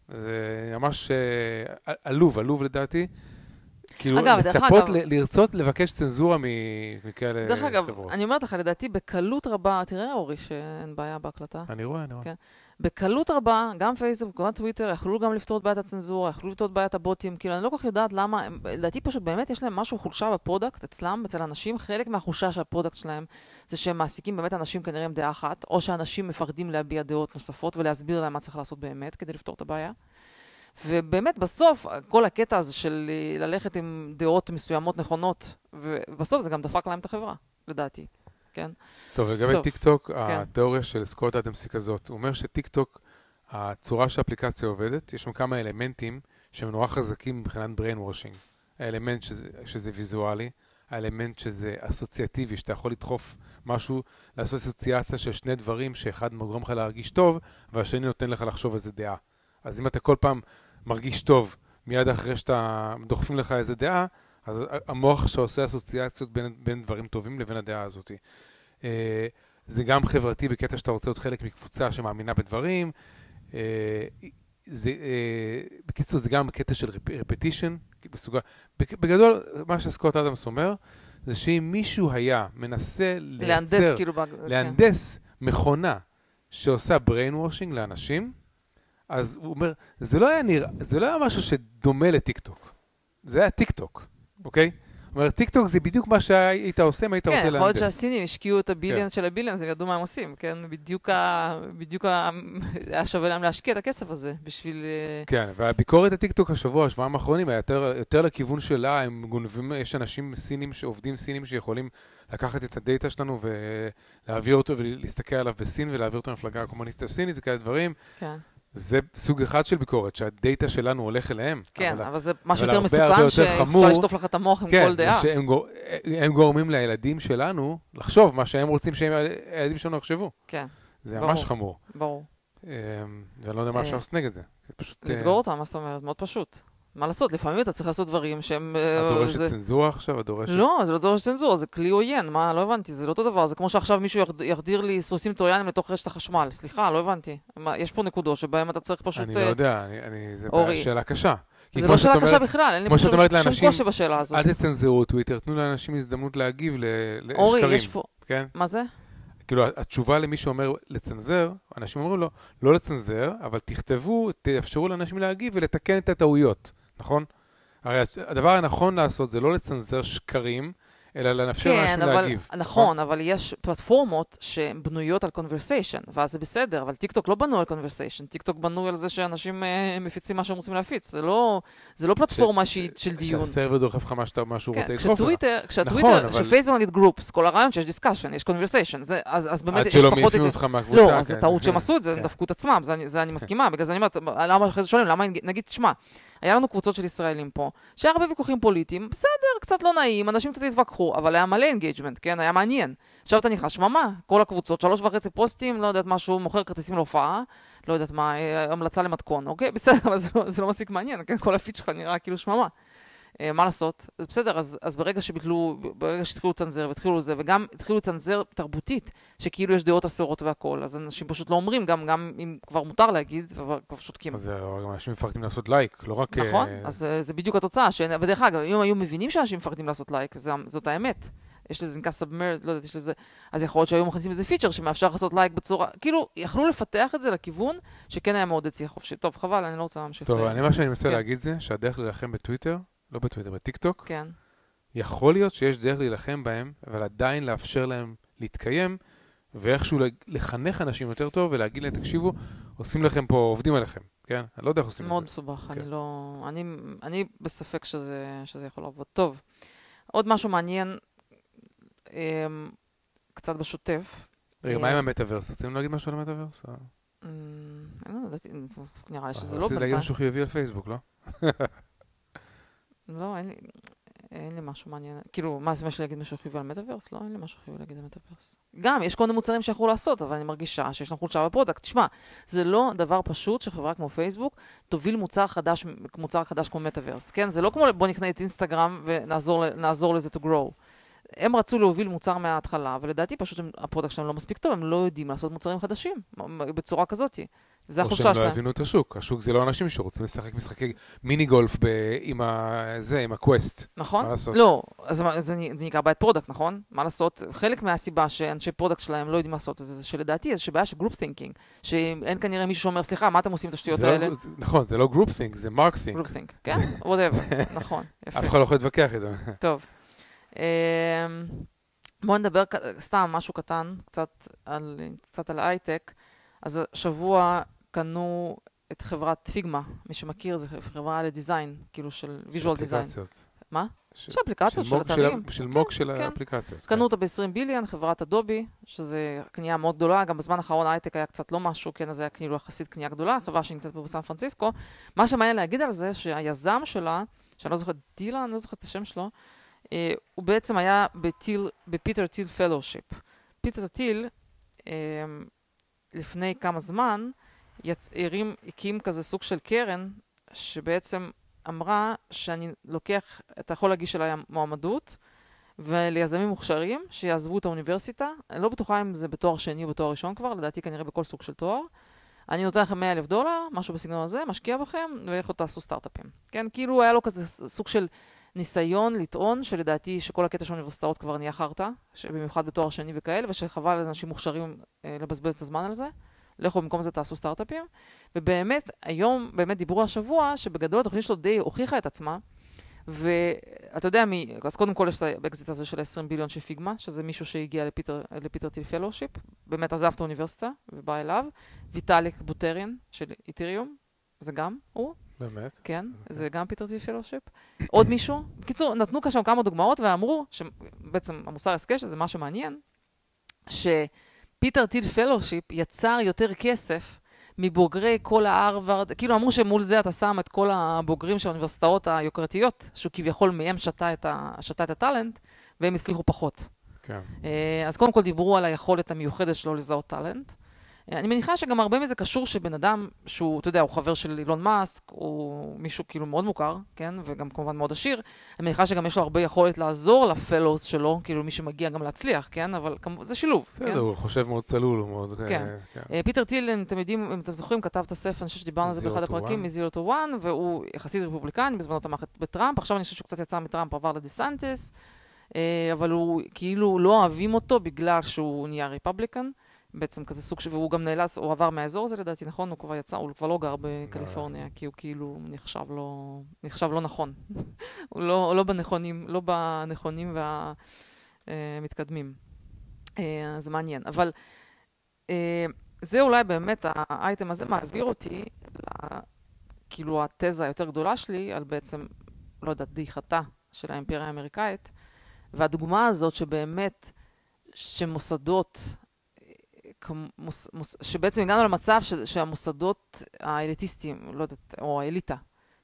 זה ממש אה, עלוב, עלוב לדעתי. כאילו, אגב, לצפות, אגב- ל- לרצות לבקש צנזורה מכאלה דרך אגב, חברות. אני אומרת לך, לדעתי, בקלות רבה, תראה, אורי, שאין בעיה בהקלטה. אני רואה, אני רואה. כן. בקלות רבה, גם פייסבוק, גם טוויטר, יכלו גם לפתור את בעיית הצנזורה, יכלו לפתור את בעיית הבוטים, כאילו, אני לא כל כך יודעת למה, הם- לדעתי פשוט באמת יש להם משהו, חולשה ב product אצלם, אצל אנשים, חלק מהחולשה של ה product שלהם זה שהם מעסיקים באמת אנשים כנראה עם דעה אחת, או שאנשים מפחדים להביע דעות נוספות ולהסביר להם מה צריך לעשות באמת כדי לפתור את הבעיה. ובאמת, בסוף, כל הקטע הזה של אה, ללכת עם דעות מסוימות נכונות, ובסוף זה גם דפק להם את החברה, לדעתי, כן? טוב, לגבי טוב, טיק טוק, כן. התיאוריה של סקוט אדמס היא כזאת. הוא אומר שטיק טוק, הצורה שהאפליקציה עובדת, יש שם כמה אלמנטים שהם נורא חזקים מבחינת brain washing. האלמנט שזה, שזה ויזואלי, האלמנט שזה אסוציאטיבי, שאתה יכול לדחוף משהו, לעשות אסוציאציה של שני דברים, שאחד גורם לך להרגיש טוב, והשני נותן לך לחשוב איזה דעה. אז אם אתה כל פעם מרגיש טוב, מיד אחרי שאתה דוחפים לך איזה דעה, אז המוח שעושה אסוציאציות בין, בין דברים טובים לבין הדעה הזאת. אה, זה גם חברתי בקטע שאתה רוצה להיות חלק מקבוצה שמאמינה בדברים. אה, זה, אה, בקיצור, זה גם בקטע של רפטישן, בגדול, מה שסקוט אדמס אומר, זה שאם מישהו היה מנסה לייצר, להנדס, כאילו, להנדס כן. מכונה שעושה brain washing לאנשים, אז הוא אומר, זה לא היה נראה, זה לא היה משהו שדומה לטיקטוק. זה היה טיקטוק, אוקיי? זאת אומרת, טיקטוק זה בדיוק מה שהיית עושה אם היית כן, רוצה להנדס. כן, יכול להיות שהסינים השקיעו את ה billions כן. של ה billions, הם ידעו מה הם עושים, כן? בדיוק, ה... בדיוק ה... היה שווה להם להשקיע את הכסף הזה בשביל... אה, כן, והביקורת הטיקטוק השבוע, השבועיים האחרונים, היה יותר, יותר לכיוון שלה, הם גונבים, יש אנשים סינים, עובדים סינים שיכולים לקחת את הדאטה שלנו ולהעביר אותו ולהסתכל עליו בסין ולהעביר אותו למפלגה הקומוניסטית הסינית וכאלה דברים. כן. זה סוג אחד של ביקורת, שהדאטה שלנו הולך אליהם. כן, אבל, אבל זה משהו יותר מסוכן, שאפשר לשטוף לך את המוח עם כן, כל דעה. כן, שהם גורמים לילדים שלנו לחשוב מה שהם רוצים שהילדים שלנו יחשבו. כן, זה ברור, ממש חמור. ברור. אמ, ואני לא יודע מה אפשר לעשות נגד זה. פשוט... לסגור אותם, מה זאת אומרת? מאוד פשוט. מה לעשות, לפעמים אתה צריך לעשות דברים שהם... אה, את דורשת זה... צנזורה עכשיו? את דורשת... לא, זה לא דורשת צנזורה, זה כלי עוין, מה, לא הבנתי, זה לא אותו דבר, זה כמו שעכשיו מישהו יחדיר לי סוסים טרויאנים לתוך רשת החשמל, סליחה, לא הבנתי. מה, יש פה נקודות שבהן אתה צריך פשוט... אני לא אה, יודע, אני, אני, זה אורי. שאלה קשה. זה לא שאלה קשה בכלל, אין לי פשוט שום קושי בשאלה הזאת. אל תצנזרו טוויטר, תנו לאנשים הזדמנות להגיב לשקרים. אורי, יש פה... כן? מה זה? כאילו, התשובה למי שאומר לצנזר, אנשים אומרים לו, לא לצנזר, אבל תכתבו, תאפשרו לאנשים להגיב ולתקן את הטעויות, נכון? הרי הדבר הנכון לעשות זה לא לצנזר שקרים, אלא לאפשר כן, לאנשים אבל, להגיב. נכון, אבל יש פלטפורמות שהן בנויות על conversation, ואז זה בסדר, אבל טיקטוק לא בנוי על conversation, טיקטוק בנוי על זה שאנשים אה, מפיצים מה שהם רוצים להפיץ, זה לא, זה לא פלטפורמה ש, שהיא של דיון. שה server דוחף לך מה שהוא כן, רוצה לדחוף לך. כשהטוויטר, נכון, אבל... כשפייסבוק נגיד groups, כל הרעיון שיש discussion, יש conversation, אז, אז באמת יש פחות... עד שלא מעיפים אותך מהקבוצה. לא, אז זה כן. טעות שהם [LAUGHS] עשו את זה, הם דפקו את עצמם, זה אני מסכימה, בגלל זה אני אומרת, למה אחרי זה שואלים, למה נגיד, תשמע, היה לנו קבוצות של ישראלים פה, שהיה הרבה ויכוחים פוליטיים, בסדר, קצת לא נעים, אנשים קצת התווכחו, אבל היה מלא engagement, כן? היה מעניין. עכשיו אתה נכנס, שממה, כל הקבוצות, שלוש וחצי פוסטים, לא יודעת משהו, מוכר כרטיסים להופעה, לא יודעת מה, אה, המלצה למתכון, אוקיי? [LAUGHS] בסדר, אבל זה לא, זה לא מספיק מעניין, כן? כל הפיד שלך נראה כאילו שממה. אה, מה לעשות? אז בסדר, אז, אז ברגע שביטלו, ברגע שהתחילו לצנזר והתחילו לזה, וגם התחילו לצנזר תרבותית, שכאילו יש דעות אסורות והכול, אז אנשים פשוט לא אומרים, גם, גם אם כבר מותר להגיד, כבר שותקים. אז גם אנשים מפחדים לעשות לייק, לא רק... נכון, uh... אז uh, זה בדיוק התוצאה, ש... ודרך אגב, אם היו מבינים שאנשים מפחדים לעשות לייק, זה, זאת האמת. יש לזה נקרא submerged, לא יודעת, יש לזה... אז יכול להיות שהיו מכניסים איזה פיצ'ר שמאפשר לעשות לייק בצורה... כאילו, יכלו לפתח את זה לכיוון שכן היה מאוד יציע חופשי. טוב, חבל, אני לא רוצה להמשיך. טוב, אני, מה שאני מנסה כן. להגיד זה שהדרך להילחם בטוויטר לא בטוויטר, בטיקטוק, כן. יכול להיות שיש דרך להילחם בהם, אבל עדיין לאפשר להם להתקיים, ואיכשהו לחנך אנשים יותר טוב ולהגיד להם, תקשיבו, עושים לכם פה, עובדים עליכם, כן? אני לא יודע איך עושים את זה. מאוד מסובך, כן. אני לא... אני, אני בספק שזה, שזה יכול לעבוד. טוב, עוד משהו מעניין, אמ, קצת בשוטף. רגע, מה עם המטאוורס? רצינו להגיד משהו על המטאוורס? אמ, אני לא יודעת, נראה לי שזה לא בינתיים. רציתי להגיד משהו חיובי על פייסבוק, לא? [LAUGHS] לא, אין לי, אין לי משהו מעניין. כאילו, מה זה מה להגיד משהו חיובי על מטאוורס? לא, אין לי משהו חיובי להגיד על מטאוורס. גם, יש כל מיני מוצרים שיכולו לעשות, אבל אני מרגישה שיש לנו חולשה ב product. תשמע, זה לא דבר פשוט שחברה כמו פייסבוק תוביל מוצר חדש, מוצר חדש כמו מטאוורס, כן? זה לא כמו בוא נקנה את אינסטגרם ונעזור לזה to grow. הם רצו להוביל מוצר מההתחלה, ולדעתי פשוט ה product שלהם לא מספיק טוב, הם לא יודעים לעשות מוצרים חדשים בצורה כזאת. זה החולשה שלהם. או שהם לא הבינו את השוק. השוק זה לא אנשים שרוצים לשחק משחקי מיני גולף ב... עם ה... זה, עם הקווסט. נכון. מה לעשות? לא, אז זה, זה נקרא בעיית product, נכון? מה לעשות? חלק מהסיבה שאנשי product שלהם לא יודעים לעשות את זה, זה שלדעתי זה שבעיה של group thinking. שאין כנראה מישהו שאומר, סליחה, מה אתם עושים את השטויות לא- האלה? לא, נכון, זה לא group think, זה Mark think. group think, כן? [LAUGHS] whatever, נכון. אף אחד לא יכול להתווכח איתו. טוב. אמ, בואו נדבר סתם משהו קטן, קצת על, קצת על הייטק. אז השבוע קנו את חברת פיגמה, מי שמכיר, זו חברה ל design, כאילו של visual design. מה? ש- יש אפליקציות של mock אתרים. של mock של כן. האפליקציות. קנו אותה ב-20 billion, חברת אדובי, שזה קנייה מאוד גדולה, גם בזמן האחרון ההייטק היה קצת לא משהו, כן, אז זה היה כאילו יחסית קנייה גדולה, חברה שנמצאת פה בסן פרנסיסקו. מה שמעניין להגיד על זה, שהיזם שלה, שאני לא זוכרת, דילן, אני לא זוכרת את השם שלו, אה, הוא בעצם היה בפיטר טיל fellowship. פיטר טיל, אה, לפני כמה זמן, יצ... הרים, הקים כזה סוג של קרן, שבעצם אמרה שאני לוקח, אתה יכול להגיש אליי מועמדות, וליזמים מוכשרים שיעזבו את האוניברסיטה, אני לא בטוחה אם זה בתואר שני או בתואר ראשון כבר, לדעתי כנראה בכל סוג של תואר. אני נותן לכם 100 אלף דולר, משהו בסגנון הזה, משקיע בכם, ולכו תעשו סטארט-אפים. כן, כאילו היה לו כזה סוג של ניסיון לטעון, שלדעתי שכל הקטע של האוניברסיטאות כבר נהיה חרטא, במיוחד בתואר שני וכאלה, ושחבל לאנשים מוכשרים אה, לבזבז את הזמן על זה. לכו במקום זה תעשו סטארט-אפים. ובאמת, היום, באמת דיברו השבוע, שבגדול התוכנית שלו די הוכיחה את עצמה, ואתה יודע מי, אז קודם כל יש את האקזיט הזה של ה-20 billion של פיגמה, שזה מישהו שהגיע לפיטר, לפיטר טיל fellowship, באמת עזב את האוניברסיטה ובא אליו, ויטאליק בוטרין של איתריום, זה גם הוא, באמת? כן, אוקיי. זה גם פיטר טיל fellowship. עוד מישהו? בקיצור, נתנו כאן כמה דוגמאות ואמרו, שבעצם המוסר השכל, שזה מה שמעניין, שפיטר טיל fellowship יצר יותר כסף מבוגרי כל ההרווארד, כאילו אמרו שמול זה אתה שם את כל הבוגרים של האוניברסיטאות היוקרתיות, שהוא כביכול מהם שתה את, ה, שתה את ה talent, והם הצליחו פחות. כן. אה, אז קודם כל דיברו על היכולת המיוחדת שלו לזהות talent. אני מניחה שגם הרבה מזה קשור שבן אדם שהוא, אתה יודע, הוא חבר של אילון מאסק, הוא מישהו כאילו מאוד מוכר, כן? וגם כמובן מאוד עשיר. אני מניחה שגם יש לו הרבה יכולת לעזור ל fellows שלו, כאילו מי שמגיע גם להצליח, כן? אבל כמו, זה שילוב, כן? בסדר, הוא חושב מאוד צלול, הוא מאוד... כן. אה, כן. אה, פיטר טיל, אם אתם יודעים, אם אתם זוכרים, כתב את הספר, אני חושב שדיברנו על זה באחד הפרקים. מ-Zero to One, והוא יחסית רפובליקני, בזמנו תמך בטראמפ, עכשיו אני חושב שהוא קצת יצא מטראמפ, עבר לדיסנטיס, אה, אבל הוא כאילו לא אוהבים אותו בגלל שהוא נהיה רפובליקן, בעצם כזה סוג ש... והוא גם נאלץ, הוא עבר מהאזור הזה לדעתי, נכון? הוא כבר יצא, הוא כבר לא גר בקליפורניה, כי הוא כאילו נחשב לא, נחשב לא נכון. [LAUGHS] הוא לא, לא בנכונים, לא בנכונים והמתקדמים. אה, זה מעניין. אבל אה, זה אולי באמת, האייטם הזה מעביר אותי, ל- כאילו התזה היותר גדולה שלי, על בעצם, לא יודעת, דעיכתה של האימפריה האמריקאית, והדוגמה הזאת שבאמת, שמוסדות, אה, כמוס, מוס, שבעצם הגענו למצב ש, שהמוסדות האליטיסטיים, לא יודעת, או האליטה,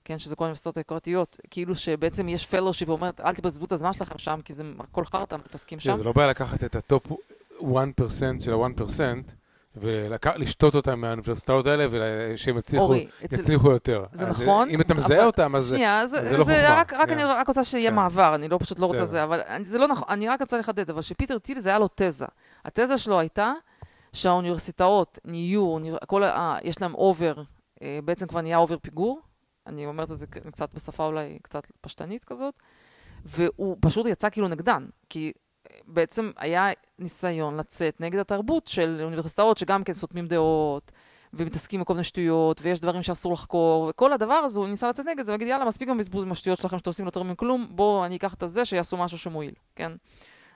כן, שזה כל האוניברסיטאות היוקרתיות, כאילו שבעצם יש fellowship ואומרת, אל תבזבזו את הזמן שלכם שם, כי זה הכל חרטא, מתעסקים שם. זה לא בעיה לקחת את ה top 1% של ה-1% ולשתות אותם מהאוניברסיטאות האלה ושהם יצליחו אורי, אצל- יצליחו יותר. זה אז נכון, אם אתה מזהה אבל- אותם, אז... שנייה, זה, אז זה, זה לא חוכמה, רק, רק כן. אני רק רוצה שיהיה כן. מעבר, אני לא פשוט לא רוצה. זה, אבל אני, זה לא נכון, אני רק רוצה לחדד, אבל שפיטר טיל זה היה לו תזה. התזה שלו הייתה שהאוניברסיטאות נהיו, כל, ה- יש להם over, אה, בעצם כבר נהיה over פיגור, אני אומרת את זה קצת בשפה אולי קצת פשטנית כזאת, והוא פשוט יצא כאילו נגדן, כי אה, בעצם היה ניסיון לצאת נגד התרבות של אוניברסיטאות שגם כן סותמים דעות. ומתעסקים בכל מיני שטויות, ויש דברים שאסור לחקור, וכל הדבר הזה, הוא ניסה לצאת נגד זה, ולהגיד, יאללה, מספיק עם הבזבוז עם השטויות שלכם שאתם עושים יותר מכלום, בואו אני אקח את הזה, שיעשו משהו שמועיל, כן?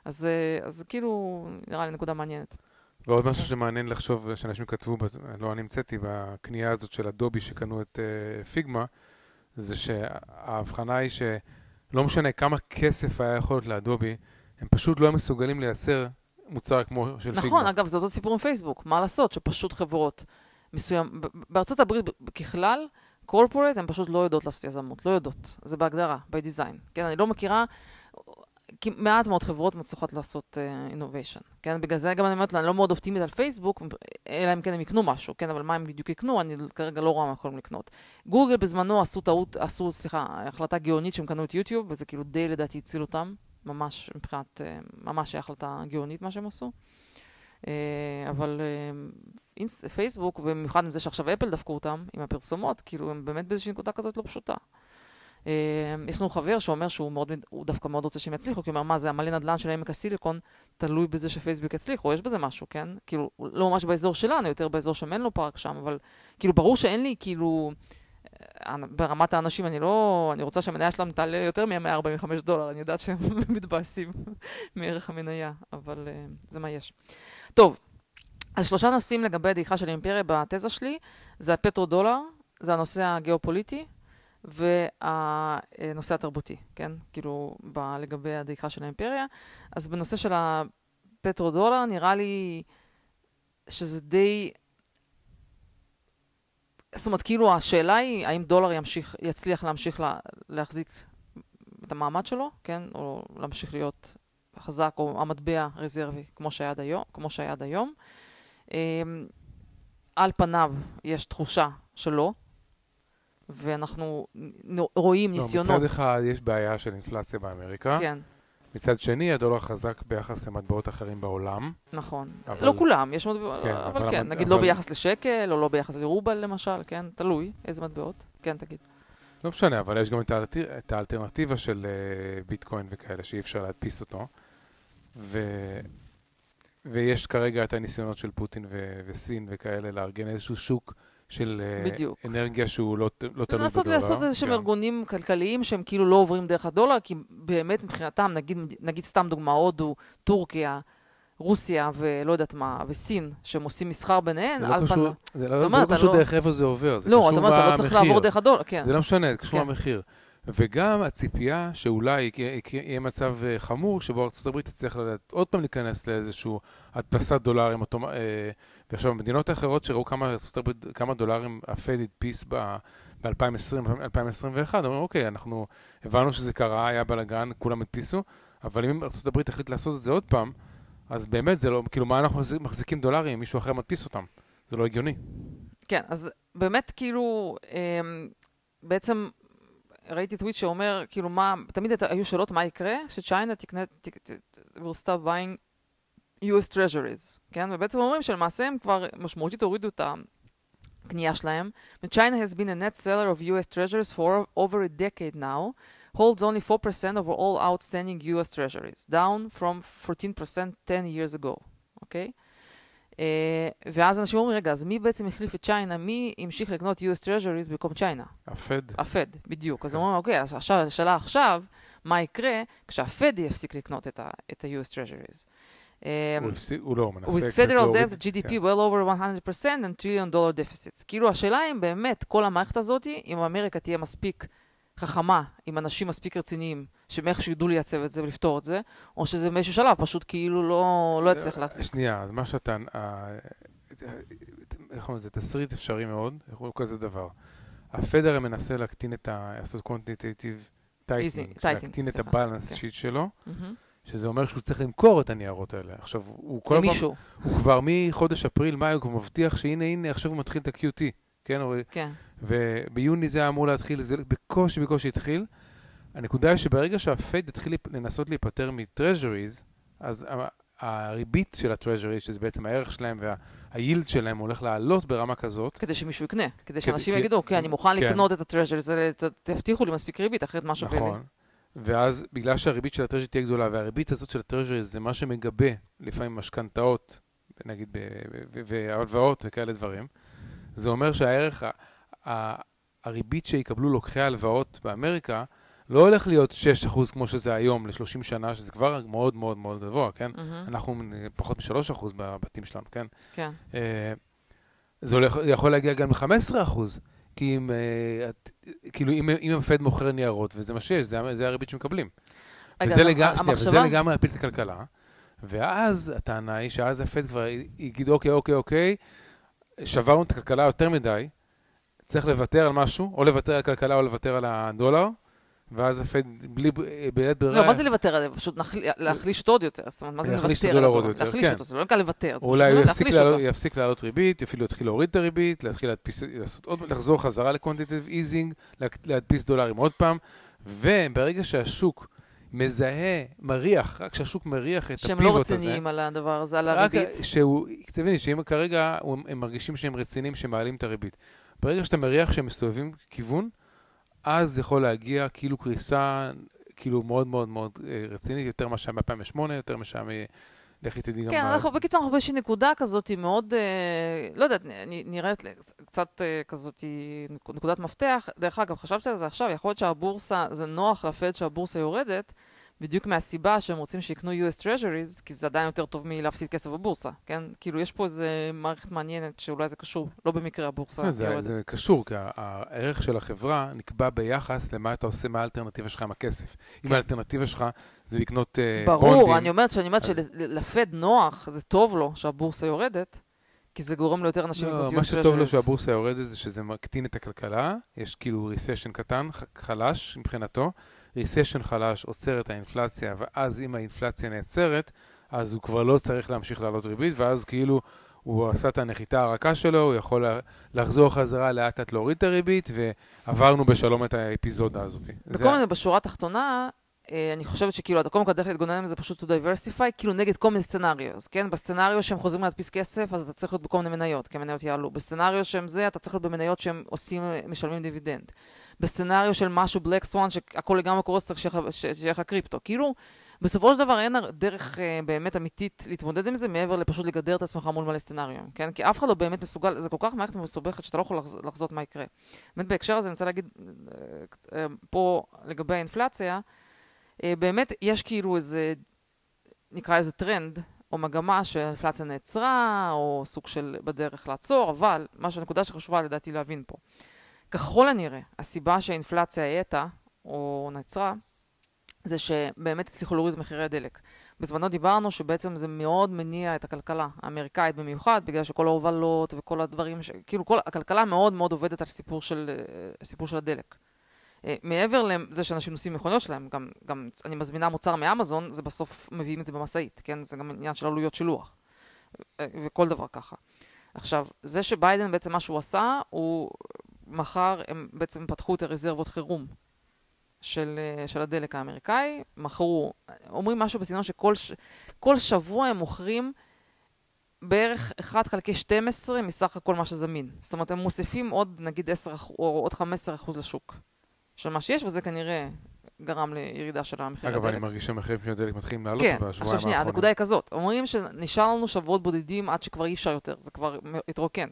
אז, אה, אז כאילו, נראה לי נקודה מעניינת. ועוד משהו שמעניין לחשוב, שאנשים כתבו, לא אני המצאתי, בקנייה הזאת של אדובי שקנו את אה, פיגמה, זה שההבחנה היא שלא משנה כמה כסף היה יכול להיות לאדובי, הם פשוט לא היו מסוגלים לייצר מוצר כמו של פיגמה. נכון, אגב, זה אותו סיפור עם פייסבוק, מה לעשות, שפשוט חברות מסוים, בארצות הברית ככלל, קורפורט, הן פשוט לא יודעות לעשות יזמות, לא יודעות, זה בהגדרה, by design. כן, אני לא מכירה, כי מעט מאוד חברות מצליחות לעשות אינוביישן, כן? בגלל זה גם אני אומרת, אני לא מאוד אופטימית על פייסבוק, אלא אם כן הם יקנו משהו, כן? אבל מה הם בדיוק יקנו, אני כרגע לא רואה מה יכולים לקנות. גוגל בזמנו עשו טעות, עשו, סליחה, החלטה גאונית שהם קנו את יוטיוב, וזה כאילו די לדעתי הציל אותם, ממש מבחינת, אה, ממש החלטה גאונית מה שהם עשו. אה, אבל אה, פייסבוק, ובמיוחד עם זה שעכשיו אפל דפקו אותם, עם הפרסומות, כאילו הם באמת באיזושהי נקודה כזאת לא פשוטה. אה, יש לנו חבר שאומר שהוא מאוד, הוא דווקא מאוד רוצה שהם יצליחו, כי הוא אומר, מה זה, המלא נדל"ן של עמק הסיליקון תלוי בזה שפייסבוק יצליחו, יש בזה משהו, כן? כאילו, לא ממש באזור שלנו, יותר באזור של מנלו פארק שם, אבל כאילו, ברור שאין לי, כאילו, אה, ברמת האנשים, אני לא, אני רוצה שהמניה שלהם תעלה יותר מ-145 דולר, אני יודעת שהם [LAUGHS] מתבאסים [LAUGHS] מערך המניה, אבל אה, זה מה יש. טוב, אז שלושה נושאים לגבי הדעיכה של האימפריה בתזה שלי, זה הפטרו דולר, זה הנושא הגיאופוליטי והנושא התרבותי, כן? כאילו, ב- לגבי הדעיכה של האימפריה. אז בנושא של הפטרודולר, נראה לי שזה די... זאת אומרת, כאילו, השאלה היא, האם דולר ימשיך, יצליח להמשיך לה, להחזיק את המעמד שלו, כן? או להמשיך להיות חזק, או המטבע רזרבי, כמו שהיה עד היום. כמו שהיה עד היום. אמ, על פניו יש תחושה שלא, ואנחנו רואים לא, ניסיונות. מצד אחד יש בעיה של אינפלציה באמריקה, כן, מצד שני הדולר חזק ביחס למטבעות אחרים בעולם. נכון. אבל- לא כולם, יש מטבעות, כן, אבל, אבל כן, המט- נגיד אבל- לא ביחס לשקל, או לא ביחס לרובל למשל, כן, תלוי איזה מטבעות. כן, תגיד. לא משנה, אבל יש גם את, האלטר... את האלטרנטיבה של uh, ביטקוין וכאלה, שאי אפשר להדפיס אותו. ו... ויש כרגע את הניסיונות של פוטין ו... וסין וכאלה לארגן איזשהו שוק של uh, בדיוק. אנרגיה שהוא לא, לא תלוי בדולר. לעשות איזה שהם כן. ארגונים כלכליים שהם כאילו לא עוברים דרך הדולר, כי באמת מבחינתם, נגיד, נגיד סתם דוגמה, הודו, טורקיה, רוסיה ולא יודעת מה, וסין, שהם עושים מסחר ביניהן, זה לא על קשור, פניו. זה לא, זה אומר, לא קשור לא- דרך איפה זה עובר, זה לא, קשור אתה אומר, אתה לא צריך במחיר. לעבור דרך הדולר, כן. זה לא משנה, זה קשור כן. למחיר. וגם הציפייה שאולי יהיה- מצב אה, חמור שבו ארה"ב תצטרך עוד פעם להיכנס לאיזושהי הדפסת דולרים. ועכשיו, במדינות האחרות שראו כמה, ארה"ב, כמה דולרים הפד הדפיס ב-2020-2021, אומרים, אוקיי, אנחנו הבנו שזה קרה, היה בלאגן, כולם הדפיסו, אבל אם ארה"ב תחליט לעשות את זה עוד פעם, אז באמת זה לא, כאילו, מה אנחנו מחזיק- מחזיקים דולרים אם מישהו אחר מדפיס אותם? זה לא הגיוני. כן, אז באמת כאילו, אמ, בעצם ראיתי טוויט שאומר, כאילו מה, תמיד היו שאלות מה יקרה שצ'יינה תקנה, will stop buying US treasuries, כן? ובעצם אומרים שלמעשה הם כבר משמעותית הורידו את הקנייה שלהם. China has been a net seller of US treasuries for over a decade now, holds only 4% of all outstanding US treasuries, down from 14% 10 years ago, אוקיי? Uh, ואז אנשים אומרים, רגע, אז מי בעצם החליף את צ'יינה? מי המשיך לקנות US Treasuries במקום צ'יינה? הפד, הפד, בדיוק. אז כן. אומרים, אוקיי, אז השאלה עכשיו, מה יקרה כשהפד יפסיק לקנות את ה-US Treasuries? Um, הוא הפסיק, הוא לא, מנסה with federal debt, GDP כן. well over 100% and trillion dollar deficits. כאילו, השאלה אם באמת כל המערכת הזאת, אם אמריקה תהיה מספיק חכמה, עם אנשים מספיק רציניים, שהם איכשהו ידעו לייצב את זה ולפתור את זה, או שזה באיזשהו שלב פשוט כאילו לא, לא יצליח להחזיק. שנייה, אז מה שאתה... אה, איך אומרים, זה תסריט אפשרי מאוד, איך קוראים כזה דבר. הפד הרי מנסה להקטין את ה... לעשות tightening, tightening, להקטין את סליחה, הבלנס כן. שיט שלו, מהמם. שזה אומר שהוא צריך למכור את הניירות האלה. עכשיו, הוא כל הזמן, למישהו, הוא כבר מחודש אפריל, מאי, הוא מבטיח שהנה, הנה, עכשיו הוא מתחיל את ה-QT, כן? הוא- כן. וביוני זה היה אמור להתחיל, זה בקושי בקושי התחיל. הנקודה היא שברגע שהפד להיפ- לנסות להיפטר מ-Treasuries, אז הריבית של ה-Treasuries, שזה בעצם הערך שלהם והיילד שלהם הולך לעלות ברמה כזאת, כדי שמישהו יקנה, כדי שאנשים יגידו, אוקיי, אני מוכן כן. לקנות את הטרז'ר, זה- ת- תבטיחו לי מספיק ריבית, אחרת לי. נכון, ואז בגלל שהריבית של ה-Treasury תהיה גדולה, והריבית הזאת של ה-Treasury זה מה שמגבה לפעמים משכנתאות, נגיד, והלוואות וכאלה דברים, זה אומר שהערך, הריבית שיקבלו לוקחי ההלוואות באמריקה, לא הולך להיות 6% כמו שזה היום ל-30 שנה, שזה כבר מאוד מאוד מאוד גבוה, כן? מהמם, אנחנו פחות מ-3% בבתים שלנו, כן? כן. אה, זה הולך, יכול להגיע גם ל-15%, כי אם, אה, את, כאילו, אם, אם הפד מוכר ניירות, וזה מה שיש, זה, זה הריבית שמקבלים. רגע, וזה, שנייה, המחשבה- וזה לגמרי יפיל את הכלכלה, ואז הטענה היא שאז הפד כבר יגיד, אוקיי, אוקיי, אוקיי, שברנו את הכלכלה יותר מדי, צריך לוותר על משהו, או לוותר על הכלכלה או לוותר על הדולר, ואז הפד, בלי, בלית ברירה, לא, מה זה לוותר על זה? פשוט להחליש אותו עוד יותר. זאת אומרת, מה זה להחליש את לוותר על הדולר עוד הדולר? יותר, להחליש כן. אותו, זה לא נקרא לוותר, אולי הוא יפסיק להחליש אותו. לעלות ריבית, אפילו יתחיל להוריד את הריבית, להתחיל עוד, לחזור חזרה לקוונטיטיב איזינג, להדפיס דולרים עוד פעם, וברגע שהשוק מזהה, מריח, רק שהשוק מריח את שהם לא הפיבוט הזה, רציניים על הדבר הזה, על רק הריבית. שהוא, תביני, שאם כרגע הם מרגישים שהם רציניים, שמעלים את הריבית. ברגע שאתה מריח שהם מסתובבים כיוון, אז יכול להגיע כאילו קריסה, כאילו מאוד מאוד מאוד אה, רצינית, יותר מה שהיה ב-2008, יותר מה שהיה מ... לכי תדעי גם... כן, אנחנו בקיצור, אנחנו באיזושהי נקודה כזאת היא מאוד, אה, לא יודעת, נראית קצת אה, כזאת נקודת מפתח. דרך אגב, חשבתי על זה עכשיו, יכול להיות שהבורסה, זה נוח לפד שהבורסה יורדת, בדיוק מהסיבה שהם רוצים שיקנו US Treasuries, כי זה עדיין יותר טוב מלהפסיד כסף בבורסה, כן? כאילו, יש פה איזה מערכת מעניינת שאולי זה קשור, לא במקרה הבורסה. לא, זה, זה קשור, כי הערך של החברה נקבע ביחס למה אתה עושה, מה האלטרנטיבה שלך עם הכסף. כן. אם האלטרנטיבה שלך זה לקנות uh, ברור, בונדים... ברור, אני אומרת שאני אומרת אז... שלפד נוח, זה טוב לו שהבורסה יורדת, כי זה גורם ליותר אנשים לא, לקנות US Treasuries. מה שטוב לו שהבורסה יורדת זה שזה מקטין את הכלכלה, יש כאילו ריסשן קטן, חלש מבחינתו. ריסשן חלש עוצר את האינפלציה, ואז אם האינפלציה נעצרת, אז הוא כבר לא צריך להמשיך לעלות ריבית, ואז כאילו הוא עשה את הנחיתה הרכה שלו, הוא יכול לחזור חזרה לאט לאט להוריד את הריבית, ועברנו בשלום את האפיזודה הזאת. בכל מיני, בשורה התחתונה, אה, אני חושבת שכאילו, קודם כל הדרך להתגונן מזה פשוט to diversify, כאילו נגד כל מיני scenarios, כן? ב scenario שהם חוזרים להדפיס כסף, אז אתה צריך להיות בכל מיני מניות, כי המניות יעלו. ב scenario שהם זה, אתה צריך להיות במניות שהם עושים, משלמים דיבידנד. ב scenario של משהו black swan, שהכל לגמרי קורס, צריך שיהיה לך קריפטו. כאילו, בסופו של דבר אין דרך uh, באמת אמיתית להתמודד עם זה, מעבר לפשוט לגדר את עצמך מול מלא סצנריו, כן? כי אף אחד לא באמת מסוגל, זה כל כך מערכת מסובכת שאתה לא יכול לחז, לחזות מה יקרה. באמת בהקשר הזה אני רוצה להגיד uh, פה לגבי האינפלציה, uh, באמת יש כאילו איזה, נקרא לזה טרנד, או מגמה שהאינפלציה נעצרה, או סוג של בדרך לעצור, אבל מה שהנקודה שחשובה לדעתי להבין פה. ככל הנראה, הסיבה שהאינפלציה האטה, או נעצרה, זה שבאמת הצליחו להוריד את מחירי הדלק. בזמנו דיברנו שבעצם זה מאוד מניע את הכלכלה האמריקאית במיוחד, בגלל שכל ההובלות וכל הדברים, ש... כאילו כל הכלכלה מאוד מאוד עובדת על סיפור של, אה, סיפור של הדלק. אה, מעבר לזה שאנשים נוסעים מכוניות שלהם, גם, גם אני מזמינה מוצר מאמזון, זה בסוף מביאים את זה במשאית, כן? זה גם עניין של עלויות שילוח. אה, וכל דבר ככה. עכשיו, זה שביידן בעצם מה שהוא עשה, הוא מחר הם בעצם פתחו את הרזרבות חירום של, אה, של הדלק האמריקאי, מכרו, אומרים משהו בסגנון שכל ש, שבוע הם מוכרים בערך 1 חלקי 12 מסך הכל מה שזמין. זאת אומרת, הם מוסיפים עוד נגיד 10 או עוד 15 אחוז לשוק של מה שיש, וזה כנראה גרם לירידה של המחיר הדלק. אגב, אני מרגיש שהמחירים של הדלק מתחילים לעלות כן, בשבועיים האחרונים. כן, עכשיו שנייה, הנקודה היא כזאת. אומרים שנשאר לנו שבועות בודדים עד שכבר אי אפשר יותר, זה כבר התרוקן.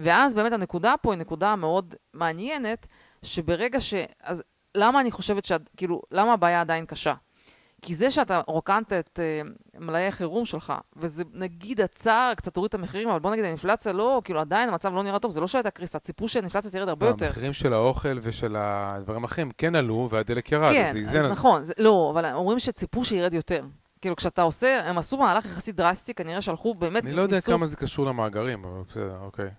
ואז באמת הנקודה פה היא נקודה מאוד מעניינת, שברגע ש... אז למה אני חושבת ש... כאילו, למה הבעיה עדיין קשה? כי זה שאתה רוקנת את uh, מלאי החירום שלך, וזה נגיד הצער קצת הוריד את המחירים, אבל בוא נגיד האינפלציה לא, כאילו עדיין המצב לא נראה טוב, זה לא שהייתה קריסה, ציפו שהאינפלציה תרד הרבה יותר. המחירים של האוכל ושל הדברים האחרים כן עלו, והדלק ירד, כן, אז זה איזן. אז נכון, זה, לא, אבל אומרים שציפו שירד יותר. כאילו, כשאתה עושה, הם עשו מהלך יחסית דרסטי, כנראה שהלכו באמת... אני לא יודע ניסו... כמה זה קשור למאגרים, אבל בסדר, אוקיי.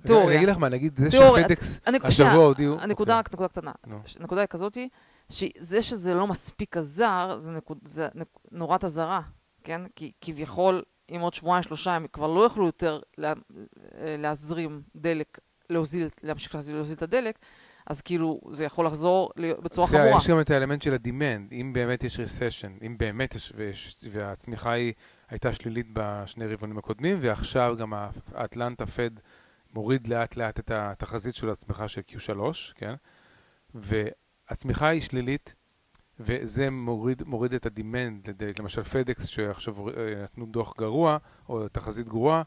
תיאוריה. אני אגיד לך מה, נגיד זה שפדקס השבוע הודיעו... הנקודה, רק נקודה קטנה. הנקודה היא כזאתי, שזה שזה לא מספיק עזר, זה נורת אזהרה, כן? כי כביכול, אם עוד שבועיים, שלושה, הם כבר לא יוכלו יותר להזרים דלק, להוזיל, להמשיך להוזיל את הדלק, אז כאילו זה יכול לחזור בצורה חמורה. יש גם את האלמנט של ה demand, אם באמת יש recession, אם באמת יש, ויש, והצמיחה היא הייתה שלילית בשני רבעונים הקודמים, ועכשיו גם ה Atlanta Fed מוריד לאט לאט את התחזית של הצמיחה של Q3, כן? והצמיחה היא שלילית, וזה מוריד, מוריד את ה demand, למשל פדקס שעכשיו אה, נתנו דוח גרוע, או תחזית גרועה,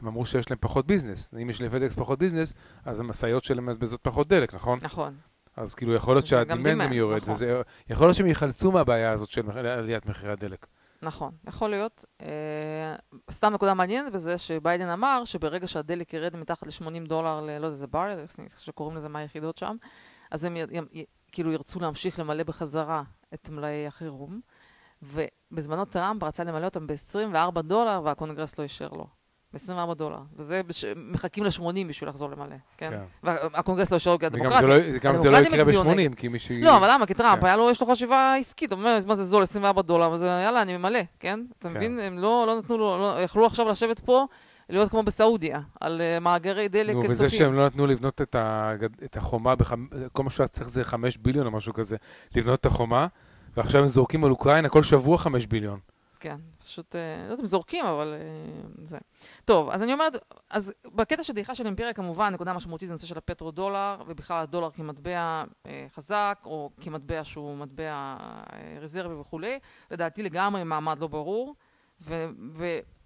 הם אמרו שיש להם פחות business. אם יש לפדקס פחות business, אז המשאיות שלהם מבזבזות פחות דלק, נכון? נכון. אז כאילו יכול להיות שהדימנד גם יורד, נכון. וזה, יכול להיות שהם יחלצו מהבעיה הזאת של עליית מחירי הדלק. נכון, יכול להיות. אה, סתם נקודה מעניינת בזה שביידן אמר שברגע שהדלק ירד מתחת ל-80 דולר, ל, לא יודע, זה בר, שקוראים לזה מה היחידות שם, אז הם י, י, כאילו ירצו להמשיך למלא בחזרה את מלאי החירום, ובזמנו טראמפ רצה למלא אותם ב-24 דולר והקונגרס לא אישר לו. ב-24 דולר. וזה, בש... מחכים ל-80 בשביל לחזור למלא, כן? כן. והקונגרס לא אישר כי הדמוקרטים. וגם זה לא, לא יקרה ב-80, כי מישהו... לא, אבל למה? כי טראמפ, כן. היה לו, יש לו חשיבה עסקית, הוא אומר, מה זה זול, 24 דולר, וזה, יאללה, אני ממלא, כן? אתה כן. מבין? הם לא, לא נתנו לו, לא, יכלו עכשיו לשבת פה, להיות כמו בסעודיה, על uh, מאגרי דלק צופים. נו, וזה שהם לא נתנו לבנות את, ה, את החומה, בח... כל מה שהיה צריך זה 5 ביליון או משהו כזה, לבנות את החומה, ועכשיו הם זורקים על אוקראינה כל שבוע 5 ביליון. כן, פשוט, אה, לא יודעת אם זורקים, אבל אה, זה. טוב, אז אני אומרת, אז בקטע של דעיכה של אימפריה, כמובן, נקודה משמעותית זה נושא של הפטרו-דולר, ובכלל הדולר כמטבע אה, חזק, או כמטבע שהוא מטבע אה, רזרבי וכולי, לדעתי לגמרי מעמד לא ברור, ו,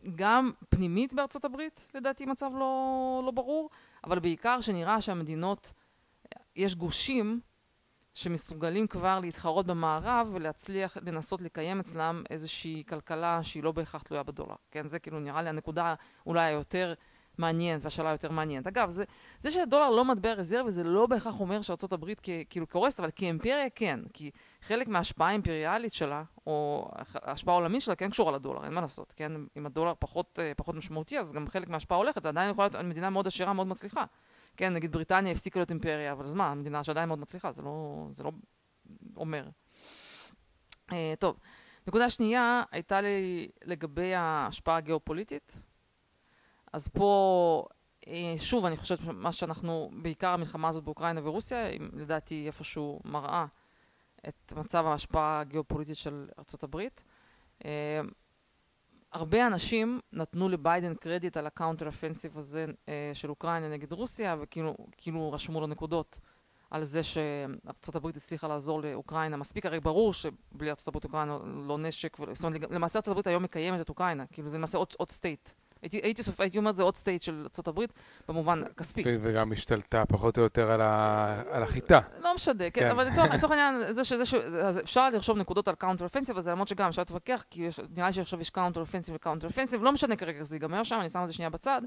וגם פנימית בארצות הברית, לדעתי מצב לא, לא ברור, אבל בעיקר שנראה שהמדינות, יש גושים, שמסוגלים כבר להתחרות במערב ולהצליח לנסות לקיים אצלם איזושהי כלכלה שהיא לא בהכרח תלויה בדולר. כן, זה כאילו נראה לי הנקודה אולי היותר מעניינת והשאלה היותר מעניינת. אגב, זה, זה שהדולר לא מטבע רזרבי זה לא בהכרח אומר שארה"ב כאילו קורסת, אבל כאימפריה כן, כי חלק מההשפעה האימפריאלית שלה, או ההשפעה העולמית שלה כן קשורה לדולר, אין מה לעשות, כן? אם הדולר פחות, פחות משמעותי, אז גם חלק מההשפעה הולכת, זה עדיין יכול להיות מדינה מאוד עשירה, מאוד מצליחה. כן, נגיד בריטניה הפסיקה להיות אימפריה, אבל אז מה, המדינה שעדיין מאוד מצליחה, זה לא, זה לא אומר. אה, טוב, נקודה שנייה הייתה לי לגבי ההשפעה הגיאופוליטית. אז פה, אה, שוב, אני חושבת שמה שאנחנו, בעיקר המלחמה הזאת באוקראינה ורוסיה, לדעתי איפשהו מראה את מצב ההשפעה הגיאופוליטית של ארה"ב. אה, הרבה אנשים נתנו לביידן קרדיט על ה counter offensive הזה אה, של אוקראינה נגד רוסיה, וכאילו כאילו רשמו לו נקודות על זה שארה"ב הצליחה לעזור לאוקראינה. מספיק הרי ברור שבלי ארה"ב אוקראינה לא נשק, ו... זאת אומרת, למעשה ארה"ב היום מקיימת את אוקראינה, כאילו זה למעשה עוד, עוד state. הייתי, הייתי, סופ... הייתי אומרת זה עוד state של ארה"ב במובן כספי. וגם השתלטה פחות או יותר על, ה... על החיטה. לא משנה, כן, כן. אבל לצורך [LAUGHS] העניין, זה שזה, ש... אפשר לרשום נקודות על counter offensive, אז למרות שגם אפשר להתווכח, כי יש, נראה לי שעכשיו יש counter offensive ו counter offensive, לא משנה כרגע איך זה ייגמר שם, אני שם את זה שנייה בצד,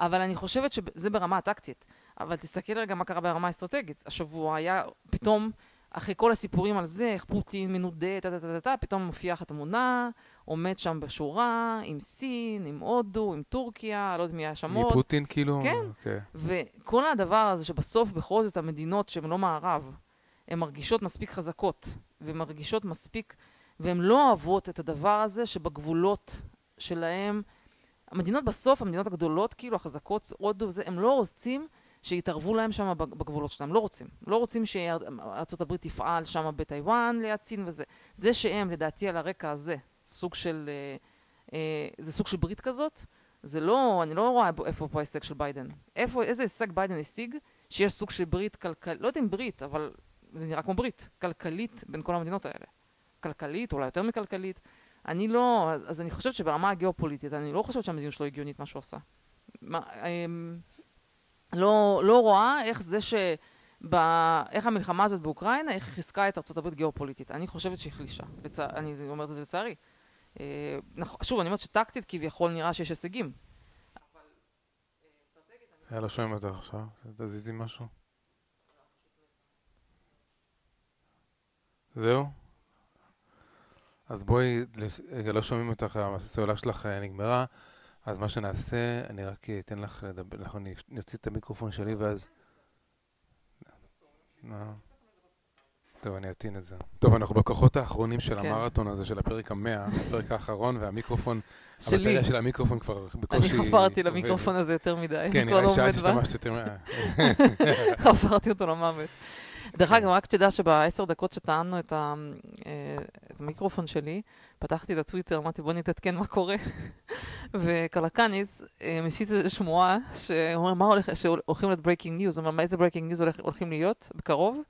אבל אני חושבת שזה ברמה הטקטית. אבל תסתכל רגע מה קרה ברמה האסטרטגית. השבוע היה פתאום... אחרי כל הסיפורים על זה, איך פוטין מנודה, טה טה טה טה, פתאום מופיעה לך התמונה, עומד שם בשורה, עם סין, עם הודו, עם טורקיה, לא יודעת מי היה שם עוד. מפוטין כאילו? כן. Okay. אוקיי. וכל הדבר הזה שבסוף בכל זאת המדינות שהן לא מערב, הן מרגישות מספיק חזקות, והן מרגישות מספיק, והן לא אוהבות את הדבר הזה שבגבולות שלהן, המדינות בסוף, המדינות הגדולות, כאילו החזקות, הודו וזה, הם לא רוצים שיתערבו להם שם בגבולות שלהם, לא רוצים. לא רוצים שארה"ב תפעל שם בטיוואן ליד סין וזה. זה שהם, לדעתי, על הרקע הזה, סוג של, אה, אה, זה סוג של ברית כזאת, זה לא, אני לא רואה איפה פה ההישג של ביידן. איפה, איזה הישג ביידן השיג? שיש סוג של ברית כלכלית, לא יודע אם ברית, אבל זה נראה כמו ברית, כלכלית בין כל המדינות האלה. כלכלית, אולי יותר מכלכלית. אני לא, אז, אז אני חושבת שברמה הגיאופוליטית, אני לא חושבת שהמדיניות שלו הגיונית מה שהוא עשה. מה, אמ, לא, לא רואה איך זה ש... ב... איך המלחמה הזאת באוקראינה, איך חיזקה את ארה"ב גיאופוליטית. אני חושבת שהיא החלישה. לצ... אני אומרת את זה לצערי. אה, שוב, אני אומרת שטקטית כביכול נראה שיש הישגים. היה לא שומעים אותך עכשיו, תזיזי משהו. זהו? אז בואי, לא שומעים אותך, הסוללה שלך אה, נגמרה. אז מה שנעשה, אני רק אתן לך לדבר, אנחנו נוציא את המיקרופון שלי ואז... טוב, אני אטעין את זה. טוב, אנחנו בכוחות האחרונים של כן. המרתון הזה, של הפרק המאה, הפרק האחרון, והמיקרופון, שלי. הבטריה של המיקרופון כבר בקושי... אני חפרתי למיקרופון הזה יותר מדי. כן, נראה לי שאת השתמשת יותר מ... [LAUGHS] חפרתי אותו למוות. דרך אגב, רק תדע שבעשר דקות שטענו את, ה, אה, את המיקרופון שלי, פתחתי את הטוויטר, אמרתי בוא נתעדכן מה קורה. [LAUGHS] וקלקניס אה, מפיץ איזו שמועה שהולכים להיות breaking news, אומר מה איזה breaking news הולכים להיות בקרוב,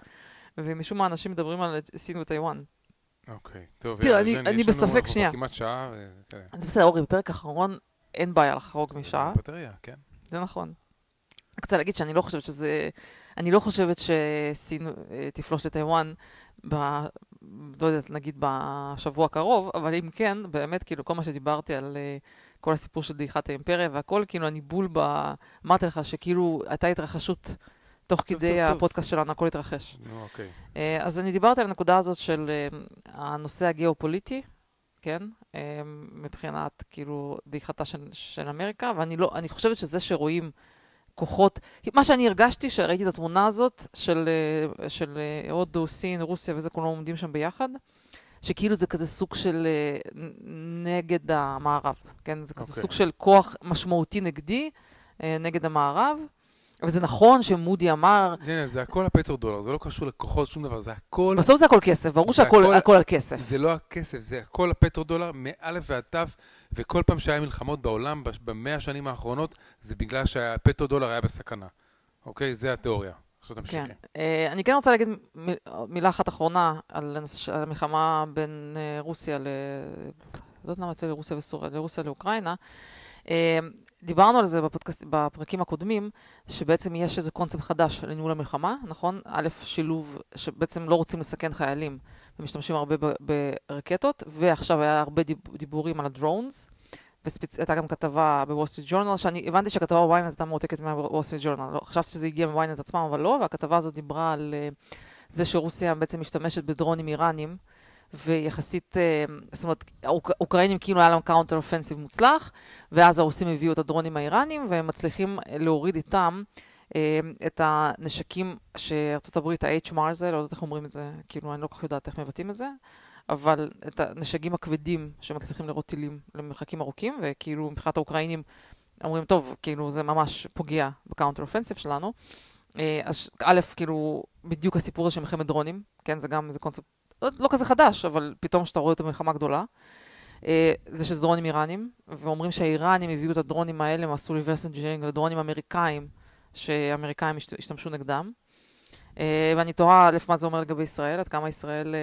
ומשום מה אנשים מדברים על סין וטיוואן. אוקיי, טוב, תראה, אני, אני בספק, שנייה. כמעט שעה. כן. אז בסדר, אורי, בפרק האחרון אין בעיה לחרוג משעה. בטריה, כן. זה נכון. אני רוצה להגיד שאני לא חושבת שזה... אני לא חושבת שסין אה, תפלוש לטיוואן, ב... לא יודעת, נגיד בשבוע הקרוב, אבל אם כן, באמת, כאילו, כל מה שדיברתי על uh, כל הסיפור של דעיכת האימפריה והכל, כאילו, אני בול ב... אמרתי לך שכאילו הייתה התרחשות תוך טוב, כדי טוב, הפודקאסט טוב. שלנו, הכל התרחש. אוקיי. Uh, אז אני דיברתי על הנקודה הזאת של uh, הנושא הגיאופוליטי, כן? Uh, מבחינת, כאילו, דעיכתה של, של אמריקה, ואני לא, אני חושבת שזה שרואים... כוחות, מה שאני הרגשתי, שראיתי את התמונה הזאת של, אה, של אה, הודו, סין, רוסיה וזה, כולם עומדים שם ביחד, שכאילו זה כזה סוג של אה, נגד המערב, כן? זה כזה okay. אוקיי. סוג של כוח משמעותי נגדי נגד המערב. וזה נכון שמודי אמר... הנה, זה הכל הפטר-דולר, זה לא קשור לכוחות, שום דבר, זה הכל... בסוף זה הכל כסף, ברור שהכל הכל, הכל על כסף. זה לא הכסף, זה הכל הפטר-דולר, מאלף ועד תו, וכל פעם שהיה מלחמות בעולם, במאה השנים האחרונות, זה בגלל שהפטר-דולר היה בסכנה. אוקיי? זה התיאוריה. עכשיו תמשיכי. כן. Uh, אני כן רוצה להגיד מיל, מילה אחת אחרונה על המלחמה בין uh, רוסיה ל... לא יודעת למה יוצא לרוסיה וסוריה, לרוסיה לאוקראינה. Uh, דיברנו על זה בפודקאסט, בפרקים הקודמים, שבעצם יש איזה קונספט חדש לניהול המלחמה, נכון? א', שילוב, שבעצם לא רוצים לסכן חיילים, ומשתמשים הרבה ברקטות, ועכשיו היה הרבה דיבורים על ה drones, והייתה גם כתבה בוול סטריט ג'ורנל, שאני הבנתי שהכתבה בוויינט הייתה מועתקת מהוול סטריט ג'ורנל, לא, חשבתי שזה הגיע מוויינט עצמם, אבל לא, והכתבה הזאת דיברה על uh, זה שרוסיה בעצם משתמשת בדרונים איראנים, ויחסית, uh, זאת אומרת, האוקראינים כאילו היה להם counter offensive מוצלח, ואז הרוסים הביאו את הדרונים האיראנים, והם מצליחים להוריד איתם uh, את הנשקים שארצות הברית, ה-HIMARS הזה, לא יודעת איך אומרים את זה, כאילו, אני לא כל כך יודעת איך מבטאים את זה. אבל את הנשקים הכבדים שמצליחים לירות טילים למרחקים ארוכים, וכאילו מבחינת האוקראינים אומרים, טוב, כאילו זה ממש פוגע ב counter offensive שלנו. אה, אז א', כאילו, בדיוק הסיפור הזה של מלחמת דרונים, כן, זה גם איזה קונספט לא, לא כזה חדש, אבל פתאום כשאתה רואה את המלחמה הגדולה, אה, זה שזה דרונים איראנים, ואומרים שהאיראנים הביאו את הדרונים האלה, הם עשו reverse engineering לדרונים אמריקאים, שאמריקאים השתמשו נגדם. אה, ואני תוהה, א', מה זה אומר לגבי ישראל, עד כמה ישראל...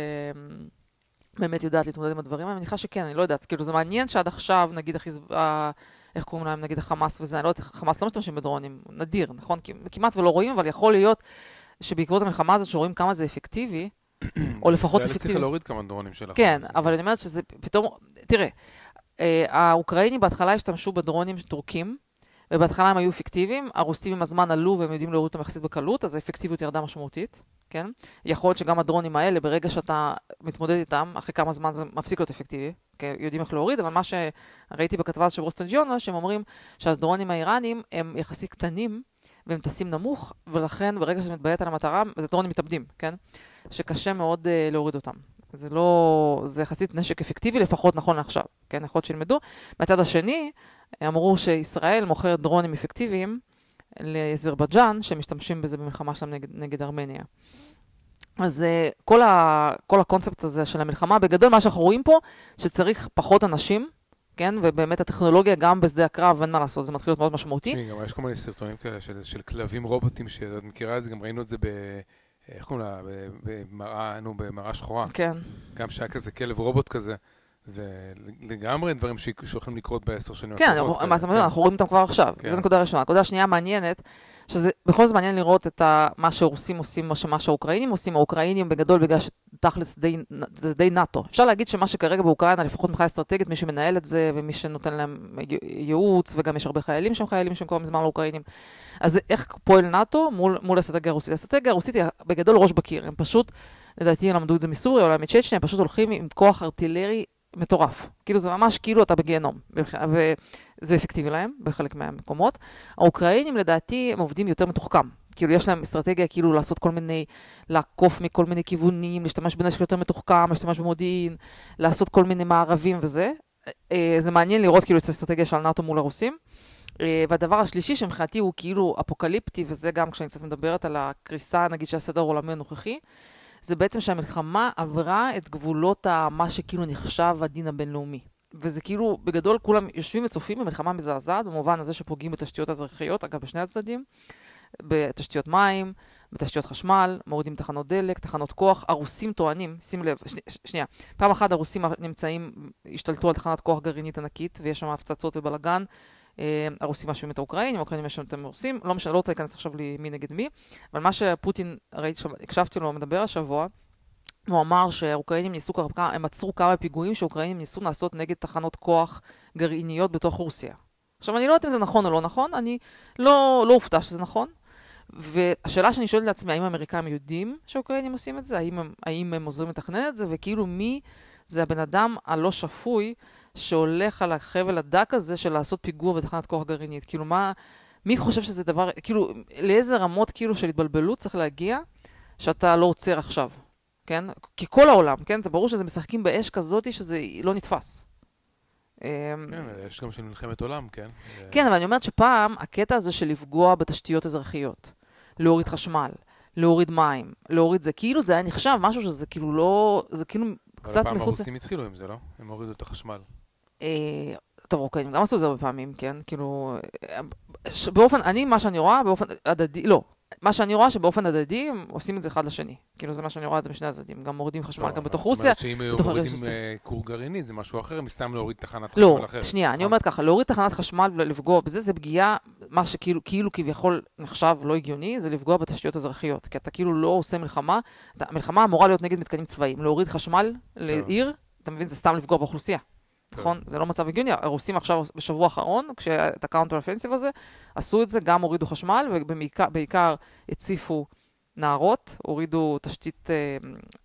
באמת יודעת להתמודד עם הדברים, אני מניחה שכן, אני לא יודעת. כאילו, זה מעניין שעד עכשיו, נגיד, החיז... איך קוראים להם, נגיד, החמאס וזה, אני לא יודעת, חמאס לא משתמשים בדרונים, נדיר, נכון? כמעט ולא רואים, אבל יכול להיות שבעקבות המלחמה הזאת, שרואים כמה זה אפקטיבי, או לפחות אפקטיבי. ישראל הצליחה להוריד כמה דרונים של החמאס. כן, אבל אני אומרת שזה פתאום, תראה, אה, האוקראינים בהתחלה השתמשו בדרונים טורקים, ובהתחלה הם היו אפקטיביים, הרוסים עם הזמן עלו והם יודעים להוריד אותם יחסית בקלות, אז האפקטיביות ירדה משמעותית. כן? יכול להיות שגם הדרונים האלה, ברגע שאתה מתמודד איתם, אחרי כמה זמן זה מפסיק להיות אפקטיבי, כי יודעים איך להוריד, אבל מה שראיתי בכתבה של רוסטון ג'יונה, שהם אומרים שהדרונים האיראנים הם יחסית קטנים, והם טסים נמוך, ולכן ברגע שזה מתביית על המטרה, זה דרונים מתאבדים, כן? שקשה מאוד uh, להוריד אותם. זה לא, זה יחסית נשק אפקטיבי, לפחות נכון לעכשיו, כן? יכול להיות שילמדו. מהצד השני, אמרו שישראל מוכרת דרונים אפקטיביים, לאזרבייג'אן, שמשתמשים בזה במלחמה שלהם נגד, נגד ארמניה. אז uh, כל, ה, כל הקונספט הזה של המלחמה, בגדול מה שאנחנו רואים פה, שצריך פחות אנשים, כן? ובאמת הטכנולוגיה גם בשדה הקרב, אין מה לעשות, זה מתחיל להיות מאוד משמעותי. תשמעי, גם יש כל מיני סרטונים כאלה של, של כלבים רובוטים, שאת מכירה את זה, גם ראינו את זה ב... איך קוראים לה? במראה, נו, במראה שחורה. כן. גם שהיה כזה כלב רובוט כזה. זה לגמרי דברים שיכולים לקרות בעשר שנים. כן, אנחנו רואים אותם כבר עכשיו. כן. זו נקודה ראשונה. נקודה שנייה מעניינת, שזה בכל זאת מעניין לראות את מה שהרוסים עושים, מה שהאוקראינים עושים. האוקראינים בגדול, בגלל שתכלס זה די נאטו. אפשר להגיד שמה שכרגע באוקראינה, לפחות מבחינה אסטרטגית, מי שמנהל את זה ומי שנותן להם ייעוץ, וגם יש הרבה חיילים שהם חיילים שהם קוראים לזמן לאוקראינים. אז איך פועל נאטו מול, מול האסטרטגיה הרוסית? האסטרטגיה הרוסית היא בגדול ראש בקיר. הם פשוט, לדעתי למדו את זה מסוריה, אולי מצ'צ'ניה, פשוט הולכים עם כוח ארטילרי מטורף. כאילו זה ממש כאילו אתה בגיהנום, וזה אפקטיבי להם בחלק מהמקומות. האוקראינים לדעתי הם עובדים יותר מתוחכם. כאילו יש להם אסטרטגיה כאילו לעשות כל מיני, לעקוף מכל מיני כיוונים, להשתמש בנשק יותר מתוחכם, להשתמש במודיעין, לעשות כל מיני מערבים וזה. אה, זה מעניין לראות כאילו את האסטרטגיה של נאט"ו מול הרוסים. אה, והדבר השלישי שמבחינתי הוא כאילו אפוקליפטי, וזה גם כשאני קצת מדברת על הקריסה נגיד של הסדר העולמי הנוכחי, זה בעצם שהמלחמה עברה את גבולות מה שכאילו נחשב הדין הבינלאומי. וזה כאילו, בגדול כולם יושבים וצופים במלחמה מזעזעת, במובן הזה שפוגעים בתשתיות אזרחיות, אגב, בשני הצדדים, בתשתיות מים, בתשתיות חשמל, מורידים תחנות דלק, תחנות כוח. הרוסים טוענים, שים לב, שני, שנייה, פעם אחת הרוסים נמצאים, השתלטו על תחנת כוח גרעינית ענקית, ויש שם הפצצות ובלאגן, הרוסים מאשימים את האוקראינים, האוקראינים מאשימים את הרוסים, לא משנה, לא רוצה להיכנס עכשיו למי נגד מי, אבל מה שפוטין, ראיתי, הקשבתי לו מדבר השבוע, הוא אמר שהאוקראינים ניסו, הם עצרו כמה פיגועים שהאוקראינים ניסו לעשות נגד תחנות כוח גרעיניות בתוך רוסיה. עכשיו, אני לא יודעת אם זה נכון או לא נכון, אני לא, לא אופתע שזה נכון. והשאלה שאני שואלת לעצמי, האם האמריקאים יודעים שהאוקראינים עושים את זה? האם הם, האם הם עוזרים לתכנן את זה? וכאילו מי זה הבן אדם הלא שפוי שהולך על החבל הדק הזה של לעשות פיגוע בתחנת כוח גרעינית. כאילו, מה, מי חושב שזה דבר, כאילו, לאיזה רמות כאילו של התבלבלות צריך להגיע שאתה לא עוצר עכשיו, כן? כי כל העולם, כן? זה ברור שזה משחקים באש כזאת שזה לא נתפס. אמ, כן, יש גם של מלחמת עולם, כן? כן, אבל אני אומרת שפעם, הקטע הזה של לפגוע בתשתיות אזרחיות, להוריד חשמל, להוריד מים, להוריד זה, כאילו זה היה נחשב משהו שזה כאילו לא, זה כאילו קצת מחוץ... אבל פעם הרוסים התחילו עם זה, לא? הם הורידו את החשמל. אה, טוב, אוקיי, הם גם עשו את זה הרבה פעמים, כן? כאילו, באופן, אני, מה שאני רואה, באופן הדדי, לא, מה שאני רואה שבאופן הדדי הם עושים את זה אחד לשני. כאילו זה מה שאני רואה את זה משני הצדדים. גם מורידים חשמל גם בתוך רוסיה. זאת אומרת שאם בתוך מורידים. אה, כור גרעיני זה משהו אחר, מסתם להוריד תחנת חשמל לא, אחרת. שנייה, אני? אומרת ככה, להוריד תחנת חשמל ולפגוע בזה, זה פגיעה, מה שכאילו כאילו כביכול נחשב לא הגיוני, זה לפגוע בתשתיות אזרחיות. כי אתה כאילו לא עושה מלחמה, המלחמה אמורה להיות נגד מתקנים צבאיים. להוריד חשמל לעיר, אתה מבין, זה סתם לפגוע באוכלוסייה. טוב. נכון? זה לא מצב הגיוני. הרוסים עכשיו, בשבוע האחרון, כשאת ה counter offensive הזה, עשו את זה, גם הורידו חשמל, ובעיקר בעיקר הציפו נהרות, הורידו תשתית, אה,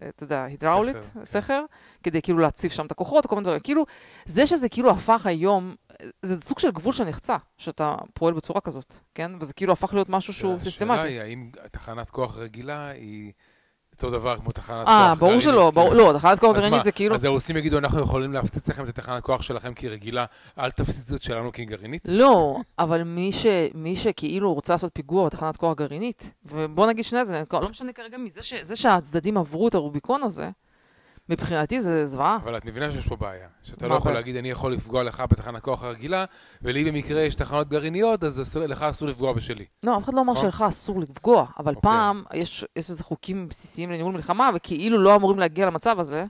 אתה יודע, הידראולית, סכר, כן. כדי כאילו להציף שם את הכוחות, כל מיני דברים. כאילו, זה שזה כאילו הפך היום, זה סוג של גבול שנחצה, שאתה פועל בצורה כזאת, כן? וזה כאילו הפך להיות משהו שהוא השאלה סיסטמטי. היא, האם תחנת כוח רגילה היא אותו דבר כמו תחנת כוח אה, גרעינית? ברור שלא, ברור, כאילו? לא, תחנת כוח גרעינית זה כאילו... אז הרוסים יגידו, אנחנו יכולים להפציץ לכם את התחנת כוח שלכם כרגילה, אל תפציצו את שלנו כגרעינית? לא, אבל מי, ש, מי שכאילו רוצה לעשות פיגוע בתחנת כוח גרעינית, ובוא נגיד שני זה, לא משנה כרגע מי, זה, ש, שהצדדים עברו את הרוביקון הזה, מבחינתי זה זוועה. אבל את מבינה שיש פה בעיה. שאתה לא יכול? להגיד, אני יכול לפגוע לך בתחנת כוח הרגילה, ולי במקרה יש תחנות גרעיניות, אז לך אסור לפגוע בשלי. לא, אף אחד לא אמר נכון. שלך אסור לפגוע, אבל אוקיי. פעם יש, איזה חוקים בסיסיים לניהול מלחמה, וכאילו לא אמורים להגיע למצב הזה.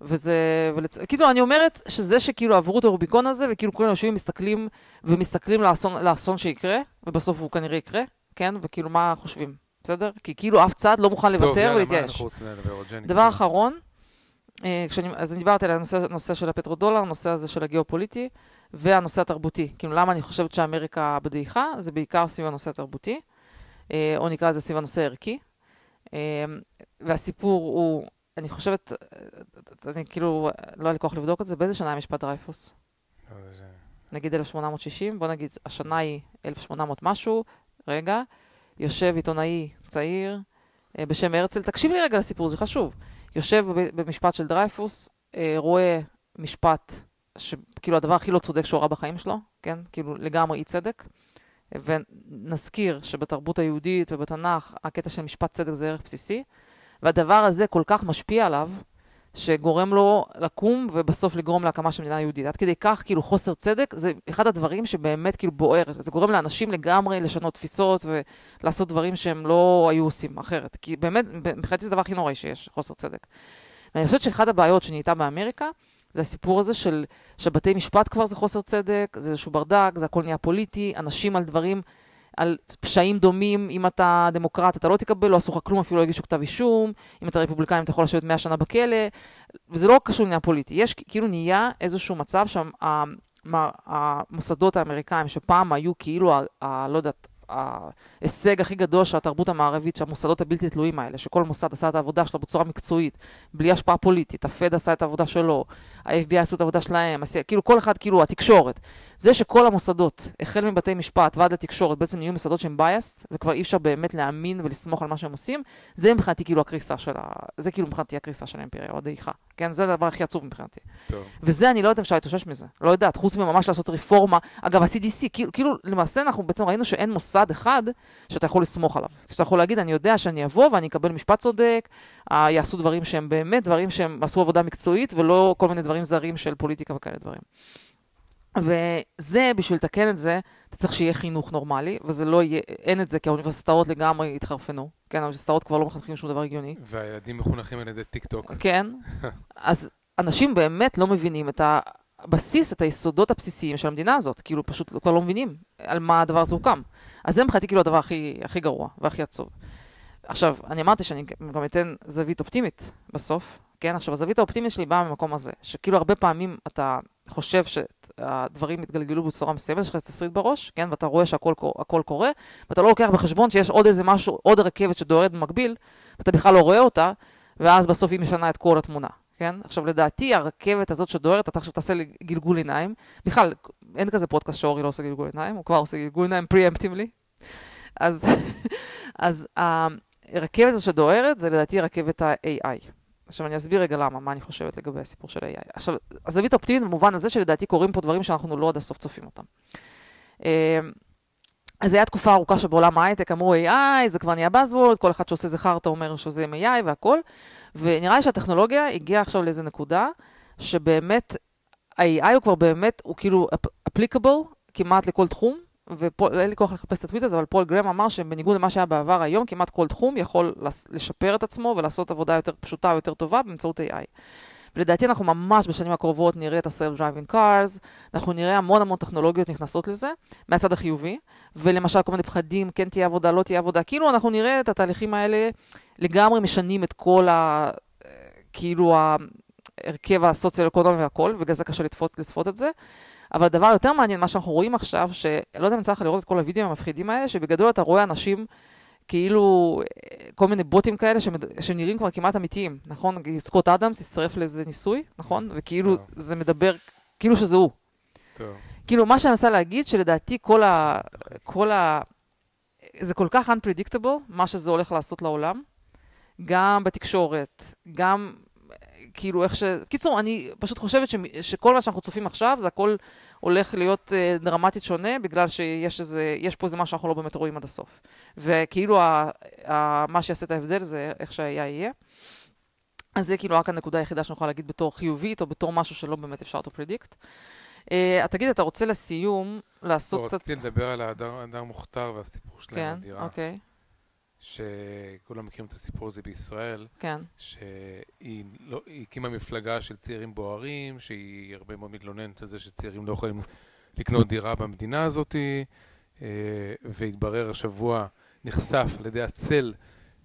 וזה, ולצ... כאילו, אני אומרת שזה שכאילו עברו את הרוביקון הזה, וכאילו כולם יושבים מסתכלים, ומסתכלים לאסון, לאסון שיקרה, ובסוף הוא כנראה יקרה, כן? וכאילו, מה חושבים, בסדר? כי כאילו אף צד לא מוכן לוותר ולהתייאש. דבר אחרון, כשאני, אז אני דיברתי על הנושא, הנושא של הפטרודולר, הנושא הזה של הגיאופוליטי, והנושא התרבותי. כאילו, למה אני חושבת שאמריקה בדעיכה? זה בעיקר סביב הנושא התרבותי, אה, או נקרא לזה סביב הנושא הערכי. אה, והסיפור הוא, אני חושבת, אה, אני כאילו, לא היה לי כוח לבדוק את זה, באיזה שנה היה משפט דרייפוס? נגיד 1860, בוא נגיד, השנה היא 1800 משהו, רגע, יושב עיתונאי צעיר אה, בשם הרצל, תקשיב לי רגע לסיפור, זה חשוב. יושב במשפט של דרייפוס, אה, רואה משפט, שכאילו הדבר הכי לא צודק שהוא ראה בחיים שלו, כן? כאילו לגמרי אי צדק. ונזכיר שבתרבות היהודית ובתנ"ך, הקטע של משפט צדק זה ערך בסיסי, והדבר הזה כל כך משפיע עליו, שגורם לו לקום ובסוף לגרום להקמה של מדינה יהודית. עד כדי כך, כאילו, חוסר צדק זה אחד הדברים שבאמת כאילו בוער. זה גורם לאנשים לגמרי לשנות תפיסות ולעשות דברים שהם לא היו עושים אחרת. כי באמת, מבחינתי זה הדבר הכי נוראי שיש, חוסר צדק. ואני חושבת שאחת הבעיות שנהייתה באמריקה, זה הסיפור הזה של, שבתי משפט כבר זה חוסר צדק, זה איזשהו ברדק, זה הכל נהיה פוליטי, אנשים על דברים, על פשעים דומים, אם אתה דמוקרט אתה לא תקבל, לא עשו לך כלום, אפילו לא הגישו כתב אישום, אם אתה רפובליקאי אתה יכול לשבת 100 שנה בכלא, וזה לא קשור לעניין פוליטי, יש כאילו נהיה איזשהו מצב שהמוסדות האמריקאים, שפעם היו כאילו, ה, ה, לא יודעת, ההישג הכי גדול של התרבות המערבית, שהמוסדות הבלתי תלויים האלה, שכל מוסד עשה את העבודה שלו בצורה מקצועית, בלי השפעה פוליטית, הפד עשה את העבודה שלו, ה-FBI עשו את העבודה שלהם, עשי, כאילו כל אחד, כאילו התקשורת. זה שכל המוסדות, החל מבתי משפט ועד לתקשורת, בעצם נהיו מוסדות שהם biased, וכבר אי אפשר באמת להאמין ולסמוך על מה שהם עושים, זה מבחינתי כאילו הקריסה של ה... זה כאילו מבחינתי הקריסה של האימפריה, או הדעיכה. כן, זה הדבר הכי עצוב מבחינתי. טוב. וזה, אני לא יודעת אם אפשר להתאושש מזה. לא יודעת, חוץ מממש לעשות רפורמה. אגב, ה-CDC, כאילו, כאילו, למעשה אנחנו בעצם ראינו שאין מוסד אחד שאתה יכול לסמוך עליו. שאתה יכול להגיד, אני יודע שאני אבוא ואני אקבל משפט צודק, אה, יעשו דברים שהם באמת דברים שהם עשו עבודה מקצועית, ולא כל מיני דברים זרים של פוליטיקה וכאלה דברים. וזה, בשביל לתקן את זה, אתה צריך שיהיה חינוך נורמלי, וזה לא יהיה, אין את זה, כי האוניברסיטאות לגמרי התחרפנו. כן, האוניברסיטאות כבר לא מחנכים שום דבר הגיוני. והילדים מחונכים על ידי טיק טוק. כן. [LAUGHS] אז אנשים באמת לא מבינים את הבסיס, את היסודות הבסיסיים של המדינה הזאת. כאילו, פשוט כבר לא מבינים על מה הדבר הזה הוקם. אז זה מבחינתי כאילו הדבר הכי, הכי גרוע והכי עצוב. עכשיו, אני אמרתי שאני גם אתן זווית אופטימית בסוף, כן? עכשיו, הזווית האופטימית שלי באה ממקום הזה, שכאילו הרבה פעמים אתה חושב שהדברים יתגלגלו בצורה מסוימת, יש לך תסריט בראש, כן? ואתה רואה שהכל הכל קורה, ואתה לא לוקח בחשבון שיש עוד איזה משהו, עוד רכבת שדוהרת במקביל, ואתה בכלל לא רואה אותה, ואז בסוף היא משנה את כל התמונה, כן? עכשיו, לדעתי, הרכבת הזאת שדוהרת, אתה עכשיו תעשה לי גלגול עיניים. בכלל, אין כזה פודקאסט שאורי לא עושה גלגול עיניים, הוא כבר עושה גלגול עיניים פריאמפטיבלי. אז, [LAUGHS] אז הרכבת הזאת שדוהרת, זה לדעתי רכבת ה-AI. עכשיו אני אסביר רגע למה, מה אני חושבת לגבי הסיפור של AI. עכשיו, הזווית האופטימית במובן הזה שלדעתי קורים פה דברים שאנחנו לא עד הסוף צופים אותם. אז הייתה תקופה ארוכה שבעולם ההייטק אמרו AI, זה כבר נהיה Buzzword, כל אחד שעושה זכר אתה אומר שזה עם AI והכל, ונראה לי שהטכנולוגיה הגיעה עכשיו לאיזה נקודה, שבאמת, ה-AI הוא כבר באמת, הוא כאילו applicable כמעט לכל תחום, ואין לי כוח לחפש את הטוויט הזה, אבל פול גרם אמר שבניגוד למה שהיה בעבר היום, כמעט כל תחום יכול לשפר את עצמו ולעשות עבודה יותר פשוטה, יותר טובה באמצעות AI. ולדעתי אנחנו ממש בשנים הקרובות נראה את ה-self-driving cars, אנחנו נראה המון המון טכנולוגיות נכנסות לזה, מהצד החיובי, ולמשל כל מיני פחדים, כן תהיה עבודה, לא תהיה עבודה, כאילו אנחנו נראה את התהליכים האלה לגמרי משנים את כל ה... כאילו ההרכב הסוציו-אקונומי והכל, ובגלל זה קשה לצפות את זה. אבל הדבר היותר מעניין, מה שאנחנו רואים עכשיו, שלא יודע אם צריך לראות את כל הוידאוים המפחידים האלה, שבגדול אתה רואה אנשים כאילו כל מיני בוטים כאלה שמד... שנראים כבר כמעט אמיתיים, נכון? סקוט אדמס הצטרף לאיזה ניסוי, נכון? וכאילו טוב. זה מדבר, כאילו שזה הוא. טוב. כאילו מה שאני מנסה להגיד, שלדעתי כל ה... כל ה... זה כל כך unpredictable, מה שזה הולך לעשות לעולם, גם בתקשורת, גם כאילו איך ש... קיצור, אני פשוט חושבת ש... שכל מה שאנחנו צופים עכשיו, זה הכל הולך להיות uh, דרמטית שונה, בגלל שיש איזה, יש פה איזה משהו שאנחנו לא באמת רואים עד הסוף. וכאילו ה... ה... מה שיעשה את ההבדל זה איך שהיה יהיה. אז זה כאילו רק הנקודה היחידה יכולה להגיד בתור חיובית, או בתור משהו שלא באמת אפשר to predict. Uh, תגיד, אתה רוצה לסיום לעשות לא, קצת... רציתי לדבר על האדם מוכתר והסיפור שלהם כן, בדירה. כן, אוקיי. שכולם מכירים את הסיפור הזה בישראל, כן. שהיא לא, הקימה מפלגה של צעירים בוערים, שהיא הרבה מאוד מתלוננת על זה שצעירים לא יכולים לקנות דירה במדינה הזאת, אה, והתברר השבוע, נחשף על ידי הצל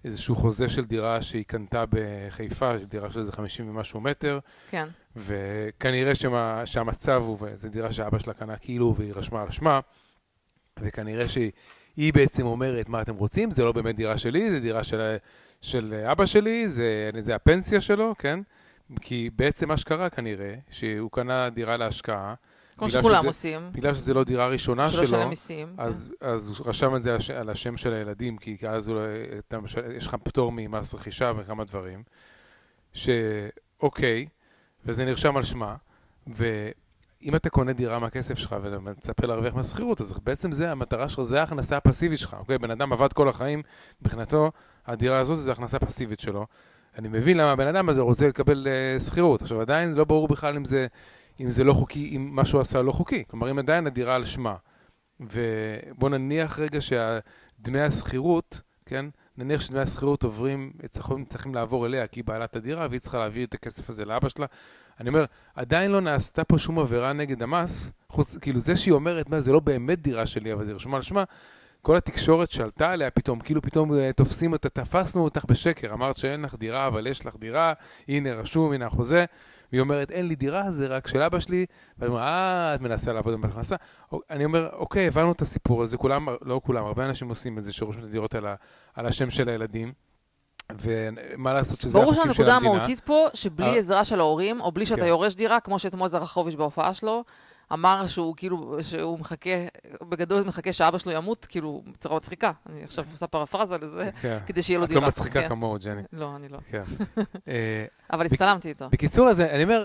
איזשהו חוזה של דירה שהיא קנתה בחיפה, דירה של איזה 50 ומשהו מטר. כן. וכנראה שמה, שהמצב הוא, וזו דירה שאבא שלה קנה כאילו והיא רשמה על שמה, וכנראה שהיא... היא בעצם אומרת, מה אתם רוצים? זה לא באמת דירה שלי, זה דירה של, של אבא שלי, זה, זה הפנסיה שלו, כן? כי בעצם מה שקרה כנראה, שהוא קנה דירה להשקעה. כמו שכולם שזה, עושים. בגלל שזו לא דירה ראשונה שלו. שלא שלם מיסים. אז. אז הוא רשם את זה על השם של הילדים, כי אז הוא, אתה, יש לך פטור ממס רכישה וכמה דברים. שאוקיי, וזה נרשם על שמה, ו... אם אתה קונה דירה מהכסף שלך ואתה מצפה להרוויח מהשכירות, אז בעצם זה המטרה שלך, זה ההכנסה הפסיבית שלך, אוקיי? בן אדם עבד כל החיים, מבחינתו, הדירה הזאת זה הכנסה פסיבית שלו. אני מבין למה הבן אדם הזה רוצה לקבל uh, שכירות. עכשיו, עדיין לא ברור בכלל אם זה, אם זה לא חוקי, אם מה שהוא עשה לא חוקי. כלומר, אם עדיין הדירה על שמה, ובוא נניח רגע שדמי השכירות, כן? נניח שדמי השכירות עוברים, צריכים, לעבור אליה, כי היא בעלת הדירה, והיא צריכה להעביר את הכסף הזה לאבא שלה. אני אומר, עדיין לא נעשתה פה שום עבירה נגד המס, חוץ, כאילו זה שהיא אומרת, מה, זה לא באמת דירה שלי, אבל זה רשומה על שמה, כל התקשורת שעלתה עליה פתאום, כאילו פתאום uh, תופסים אותה, תפסנו אותך בשקר, אמרת שאין לך דירה, אבל יש לך דירה, הנה רשום, הנה החוזה. והיא אומרת, אין לי דירה, זה רק של אבא שלי, ואני אומר, אה, את מנסה לעבוד עם הכנסה. אני אומר, אוקיי, הבנו את הסיפור הזה, כולם, לא כולם, הרבה אנשים עושים את זה, שרושמים את הדירות על, על השם של הילדים. ומה לעשות שזה החוקים של המדינה. ברור שהנקודה המהותית פה, שבלי אה, עזרה של ההורים, או בלי שאתה כן. יורש דירה, כמו שאתמול זרחוביץ' בהופעה שלו, אמר שהוא כאילו, שהוא מחכה, בגדול מחכה שאבא שלו ימות, כאילו, בצורה מצחיקה. אני עכשיו עושה פרפרזה לזה, כן. כדי שיהיה לו דירה. את לא מצחיקה כן. כמוהו, ג'ני. לא, אני לא. כן. [LAUGHS] אבל הצטלמתי איתו. בקיצור, אז אני אומר,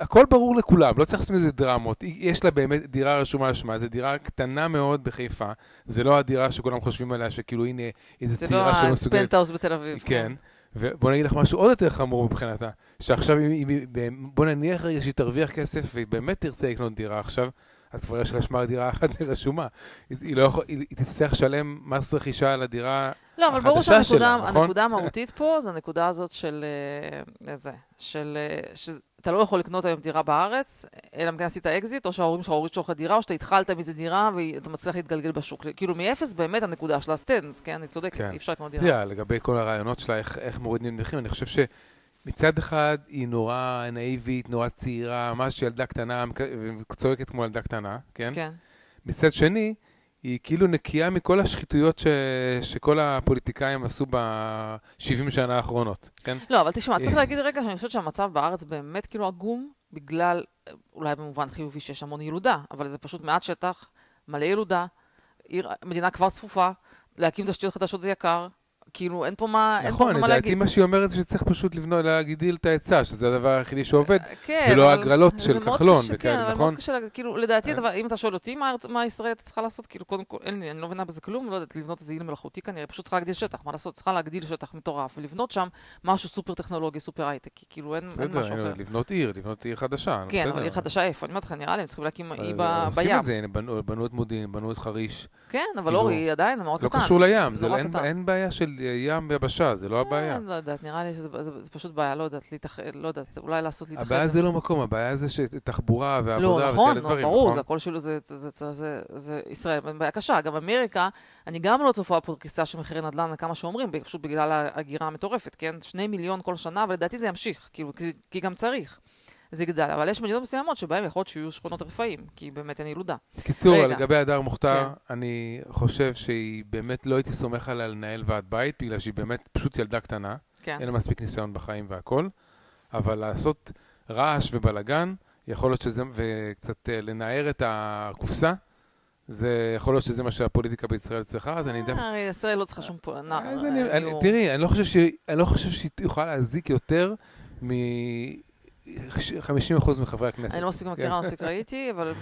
הכל ברור לכולם, לא צריך לעשות מזה דרמות. יש לה באמת דירה רשומה על שמה, זו דירה קטנה מאוד בחיפה. זה לא הדירה שכולם חושבים עליה, שכאילו, הנה, איזה צעירה שלא מסוגלת. זה לא הפנטהאוס בתל אביב. כן. ובוא נגיד לך משהו עוד יותר חמור מבחינתה, שעכשיו, בוא נניח רגע שהיא תרוויח כסף והיא באמת תרצה לקנות דירה עכשיו, אז כבר יש לה שמר דירה אחת [LAUGHS] רשומה. היא, לא יכול, היא, היא תצטרך לשלם מס רכישה על הדירה לא, אבל ברור שהנקודה נכון? המהותית פה זה הנקודה הזאת של, אה, זה, של, אה, שאתה לא יכול לקנות היום דירה בארץ, אלא אם כן עשית אקזיט, או שההורים שלך הורידו לך דירה, או שאתה התחלת מאיזה דירה ואתה מצליח להתגלגל בשוק. כאילו מאפס באמת הנקודה של הסטנדס, כן? אני צודקת, כן. אי אפשר לקנות דירה. Yeah, לגבי כל הרעיונות שלה, איך, איך מורידים מחירים, אני חושב שמצד אחד היא נורא נאיבית, נורא צעירה, ממש ילדה קטנה, צועקת כמו ילדה קטנה, כן? כן. מצד שני, היא כאילו נקייה מכל השחיתויות ש... שכל הפוליטיקאים עשו ב-70 שנה האחרונות, כן? לא, אבל תשמע, צריך להגיד רגע שאני חושבת שהמצב בארץ באמת כאילו עגום, בגלל, אולי במובן חיובי שיש המון ילודה, אבל זה פשוט מעט שטח, מלא ילודה, עיר, מדינה כבר צפופה, להקים תשתיות חדשות זה יקר, כאילו, אין פה מה, אין פה נכון, מה לדעתי להגיד. מה שהיא אומרת זה שצריך פשוט לבנות, להגדיל את ההיצע, שזה הדבר היחידי שעובד. כן, ולא אבל- ההגרלות של כחלון קשה, וכאלה, כן, אבל נכון? מאוד קשה, כאילו, לדעתי, אה. הדבר, אם אתה שואל אותי מה מה ישראל צריכה לעשות, כאילו, קודם כל, אין לי, אני לא מבינה בזה כלום, לא יודעת, לבנות איזה עיל מלאכותי כנראה, פשוט צריכה להגדיל שטח, מה לעשות? צריכה להגדיל שטח מטורף, ולבנות שם משהו סופר טכנולוגי, סופר הייטק, כאילו, אין אין בסדר, משהו אחר. אין- לבנות עיר, לבנות עיר חדשה. כן, אבל. עיר חדשה איפה? אני אומרת לך, נראה לי, הם צריכים להקים אי אבל ב- עושים בים. את זה, הנה, בנו בנו את מודיעין, בנו את חריש. כן, אבל כאילו, אורי, עדיין, מאוד לא קטן. קשור לים, אין-. אין בעיה של ים ויבשה, זה לא הבעיה. אה, לא יודעת, נראה לי שזה זה- זה פשוט בעיה, לא יודעת, לא יודעת, אולי לעשות להתאחד. הבעיה זה לא מקום, הבעיה זה שתחבורה לא, ועבודה נכון, וכאלה נו, דברים, ברור, נכון? זה הכל שלו, זה, זה, זה, זה, ישראל, בעיה קשה. גם אמריקה, אני גם לא צופה פה קריסה של מחירי נדל"ן, כמה שאומרים, פשוט בגלל ההגירה המטורפת, כן? שני מיליון כל שנה, ולדעתי זה ימשיך, כאילו, כי גם צריך. זה יגדל, אבל יש מדינות מסוימות שבהן יכול להיות שיהיו שכונות רפאים, כי באמת אין ילודה. קיצור, רגע. לגבי הדר מוכתר, כן. אני חושב שהיא באמת, לא הייתי סומך עליה לנהל ועד בית, בגלל שהיא באמת פשוט ילדה קטנה, כן. אין לה מספיק ניסיון בחיים והכל, אבל לעשות רעש ובלאגן, יכול להיות שזה, וקצת אה, לנער את הקופסה, זה יכול להיות שזה מה שהפוליטיקה בישראל צריכה, אז אני דווקא... אה, ישראל לא צריכה שום אני- אה, תראי, אני לא חושב שהיא- אני לא חושב שהיא יכולה להזיק יותר מ-50% מחברי הכנסת. אני לא מספיק מכירה, לא מספיק ראיתי, אבל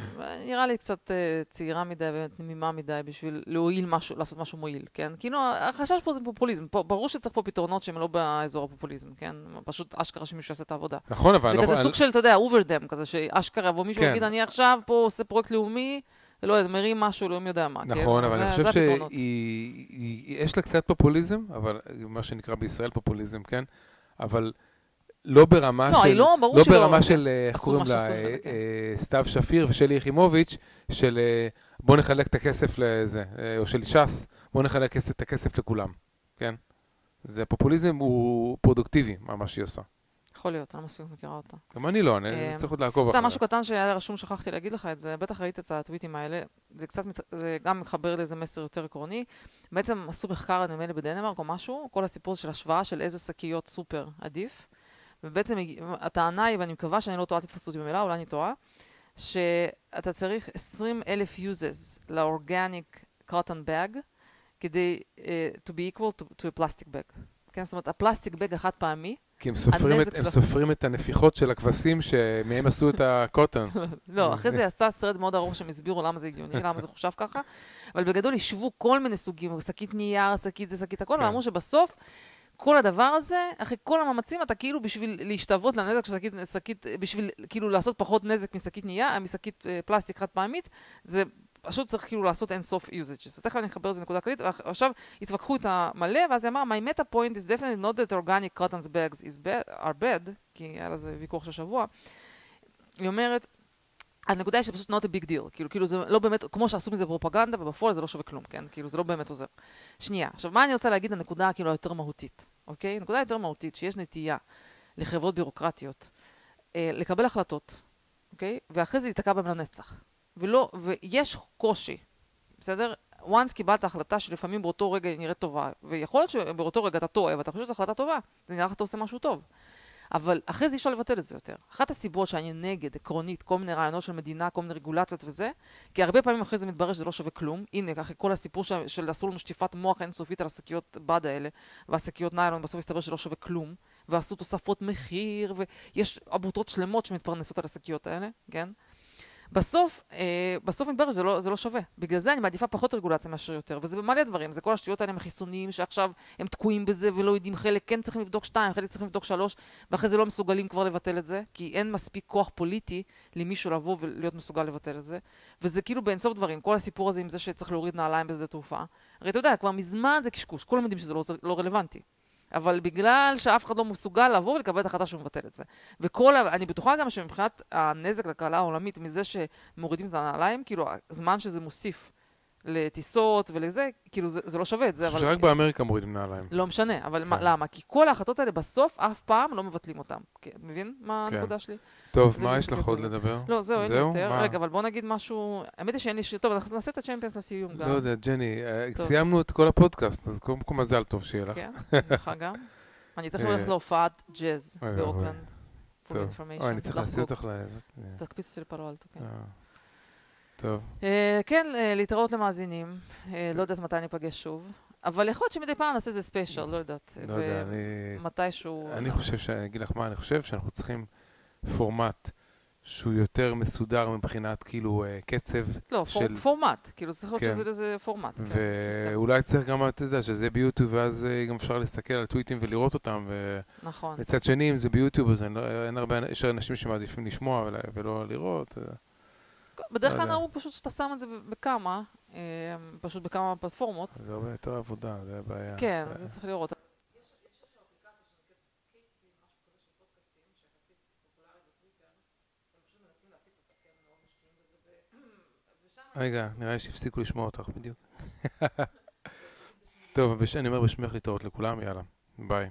נראה לי קצת אה, צעירה מדי ותמימה מדי בשביל להועיל משהו, לעשות משהו מועיל, כן? כאילו, החשש פה זה פופוליזם. פה, ברור שצריך פה פתרונות שהם לא באזור הפופוליזם, כן? פשוט אשכרה שמישהו יעשה את העבודה. נכון, אבל... זה לא- כזה סוג של, אתה יודע, אוברדם, כזה שאשכרה יבוא מישהו כן. ויגיד, אני עכשיו פה עושה פרויקט לאומי, לא יודע, מרים משהו, אלוהים יודע מה. נכון, כן? אבל זה- אני חושב. שיש לה קצת פופוליזם, אבל מה שנקרא בישראל פופוליזם, כן? אבל לא ברמה לא, של... היא לא, ברור לא שלא. ברמה כן. של, אה, איך קוראים לה, אה, כן. אה, סתיו שפיר ושלי יחימוביץ', של בוא נחלק את הכסף לזה, או של ש"ס, בוא נחלק את הכסף לכולם, כן? זה פופוליזם הוא פרודוקטיבי, מה שהיא עושה. יכול להיות, אני לא מספיק מכירה אותה. גם אני לא, אני צריך עוד לעקוב סתם אחריה. משהו קטן שהיה רשום, שכחתי להגיד לך את זה, בטח ראית את הטוויטים האלה, זה קצת, זה גם מחבר לאיזה מסר יותר עקרוני. בעצם עשו מחקר, נדמה לי בדנמרק או משהו, כל הסיפור של השוואה של איזה שקיות סופר עדיף. ובעצם הטענה היא, ואני מקווה שאני לא טועה, תתפסו אותי במילה, אולי אני טועה, שאתה צריך 20 אלף uses ל-organic cotton bag כדי uh, to be equal to, to a plastic bag. כן, זאת אומרת, ה plastic bag החד פעמי, כי הם סופרים, את, הם סופרים את הנפיחות של הכבשים שמהם עשו את ה cotton. [LAUGHS] לא, אחרי זה היא עשתה סרט מאוד ארוך שהם הסבירו למה זה הגיוני, למה זה חושב ככה, אבל בגדול השוו כל מיני סוגים, שקית נייר, שקית זה, שקית הכל, כן. ואמרו שבסוף, כל הדבר הזה, אחרי כל המאמצים, אתה כאילו בשביל להשתוות לנזק של שקית, שקית, בשביל כאילו לעשות פחות נזק משקית נייר, משקית אה, פלסטיק חד פעמית, זה פשוט צריך כאילו לעשות אין סוף usage. אז תכף אני אחבר את זה לנקודה כללית, ועכשיו התווכחו את המלא, ואז היא אמרה, my meta point is definitely not that organic cotton bags is bad, are bad, כי היה לזה ויכוח של שבוע. היא אומרת, הנקודה היא שפשוט not a big deal, כאילו, כאילו זה לא באמת, כמו שעשו מזה פרופגנדה, ובפועל זה לא שווה כלום, כן? כאילו זה לא באמת עוזר. שנייה, עכשיו מה אני רוצה להגיד הנקודה כאילו היותר מהותית, אוקיי? נקודה יותר מהותית, שיש נטייה לחברות בירוקרטיות אה, לקבל החלטות, אוקיי? ואחרי זה להיתקע בהן לנצח. ולא, ויש קושי, בסדר? once קיבלת החלטה שלפעמים באותו רגע היא נראית טובה, ויכול להיות שבאותו רגע אתה טועה ואתה חושב שזו החלטה טובה, זה נראה לך אתה עושה משהו טוב. אבל אחרי זה אי אפשר לבטל את זה יותר. אחת הסיבות שאני נגד, עקרונית, כל מיני רעיונות של מדינה, כל מיני רגולציות וזה, כי הרבה פעמים אחרי זה מתברר שזה לא שווה כלום. הנה, אחרי כל הסיפור של, של עשו לנו שטיפת מוח אינסופית על השקיות בד האלה, והשקיות ניילון, בסוף הסתבר שלא שווה כלום, ועשו תוספות מחיר, ויש עמותות שלמות שמתפרנסות על השקיות האלה, כן? בסוף, אה, בסוף מתברר שזה לא, זה לא שווה. בגלל זה אני מעדיפה פחות רגולציה מאשר יותר, וזה במלא דברים. זה כל השטויות האלה עם החיסונים, שעכשיו הם תקועים בזה ולא יודעים חלק, כן צריכים לבדוק שתיים, חלק צריכים לבדוק שלוש, ואחרי זה לא מסוגלים כבר לבטל את זה, כי אין מספיק כוח פוליטי למישהו לבוא ולהיות מסוגל לבטל את זה. וזה כאילו באינסוף דברים, כל הסיפור הזה עם זה שצריך להוריד נעליים בשדה תעופה. הרי אתה יודע, כבר מזמן זה קשקוש, כולם יודעים שזה לא, לא רלוונטי. אבל בגלל שאף אחד לא מסוגל לבוא ולקבל את ההחלטה שהוא מבטל את זה. וכל, אני בטוחה גם שמבחינת הנזק לכלכלה העולמית מזה שמורידים את הנעליים, כאילו הזמן שזה מוסיף לטיסות ולזה, כאילו זה, זה לא שווה את זה, אבל... שרק באמריקה מורידים נעליים. לא משנה, אבל מה, כן. למה? כי כל ההחלטות האלה בסוף אף פעם לא מבטלים אותן. כן, מבין מה כן. הנקודה שלי? טוב, מה יש לך. עוד לדבר? לא, זהו, אין? יותר. מה? רגע, אבל בוא נגיד משהו... האמת היא שאין לי שיר... טוב, אנחנו נעשה את הצ'מפיונס לסיום גם. לא יודע, ג'ני, אה, טוב. סיימנו את כל הפודקאסט, אז קודם כל מזל טוב שיהיה לך. כן, לך [LAUGHS] גם. אני תכף אה, הולכת להופעת ג'אז באוקלנד. אני צריך להסיע. אותך לאיזה... תקפיץ אותי לפלו אלטו, כן. טוב. אה, כן, אה, להתראות למאזינים. אה, לא יודעת מתי ניפגש שוב. אבל יכול להיות שמדי פעם נעשה איזה ספיישל, לא יודעת. לא יודע, אני... מתישהו... אני חושב, ש- אני אגיד לך מה, אני חושב שאנחנו צריכים פורמט שהוא יותר מסודר מבחינת כאילו קצב, לא, של- פורמט. כאילו, צריך להיות כן. שזה איזה פורמט. כן. ואולי צריך גם, אתה יודע, שזה ביוטיוב, ואז גם אפשר להסתכל על טוויטים ולראות אותם, נכון. ומצד שני, אם זה ביוטיוב, אז אני לא- אין הרבה, יש אנשים שמעדיפים לשמוע ול- ולא לראות. בדרך לא כלל. נהוג פשוט שאתה שם את זה בכמה, אה, פשוט בכמה פלטפורמות. זה הרבה יותר עבודה, זה הבעיה. כן, זה צריך לראות. רגע, [CLEARS THROAT] נראה לי שהפסיקו לשמוע אותך בדיוק. טוב, אני אומר בשמך להתראות לכולם, יאללה, ביי.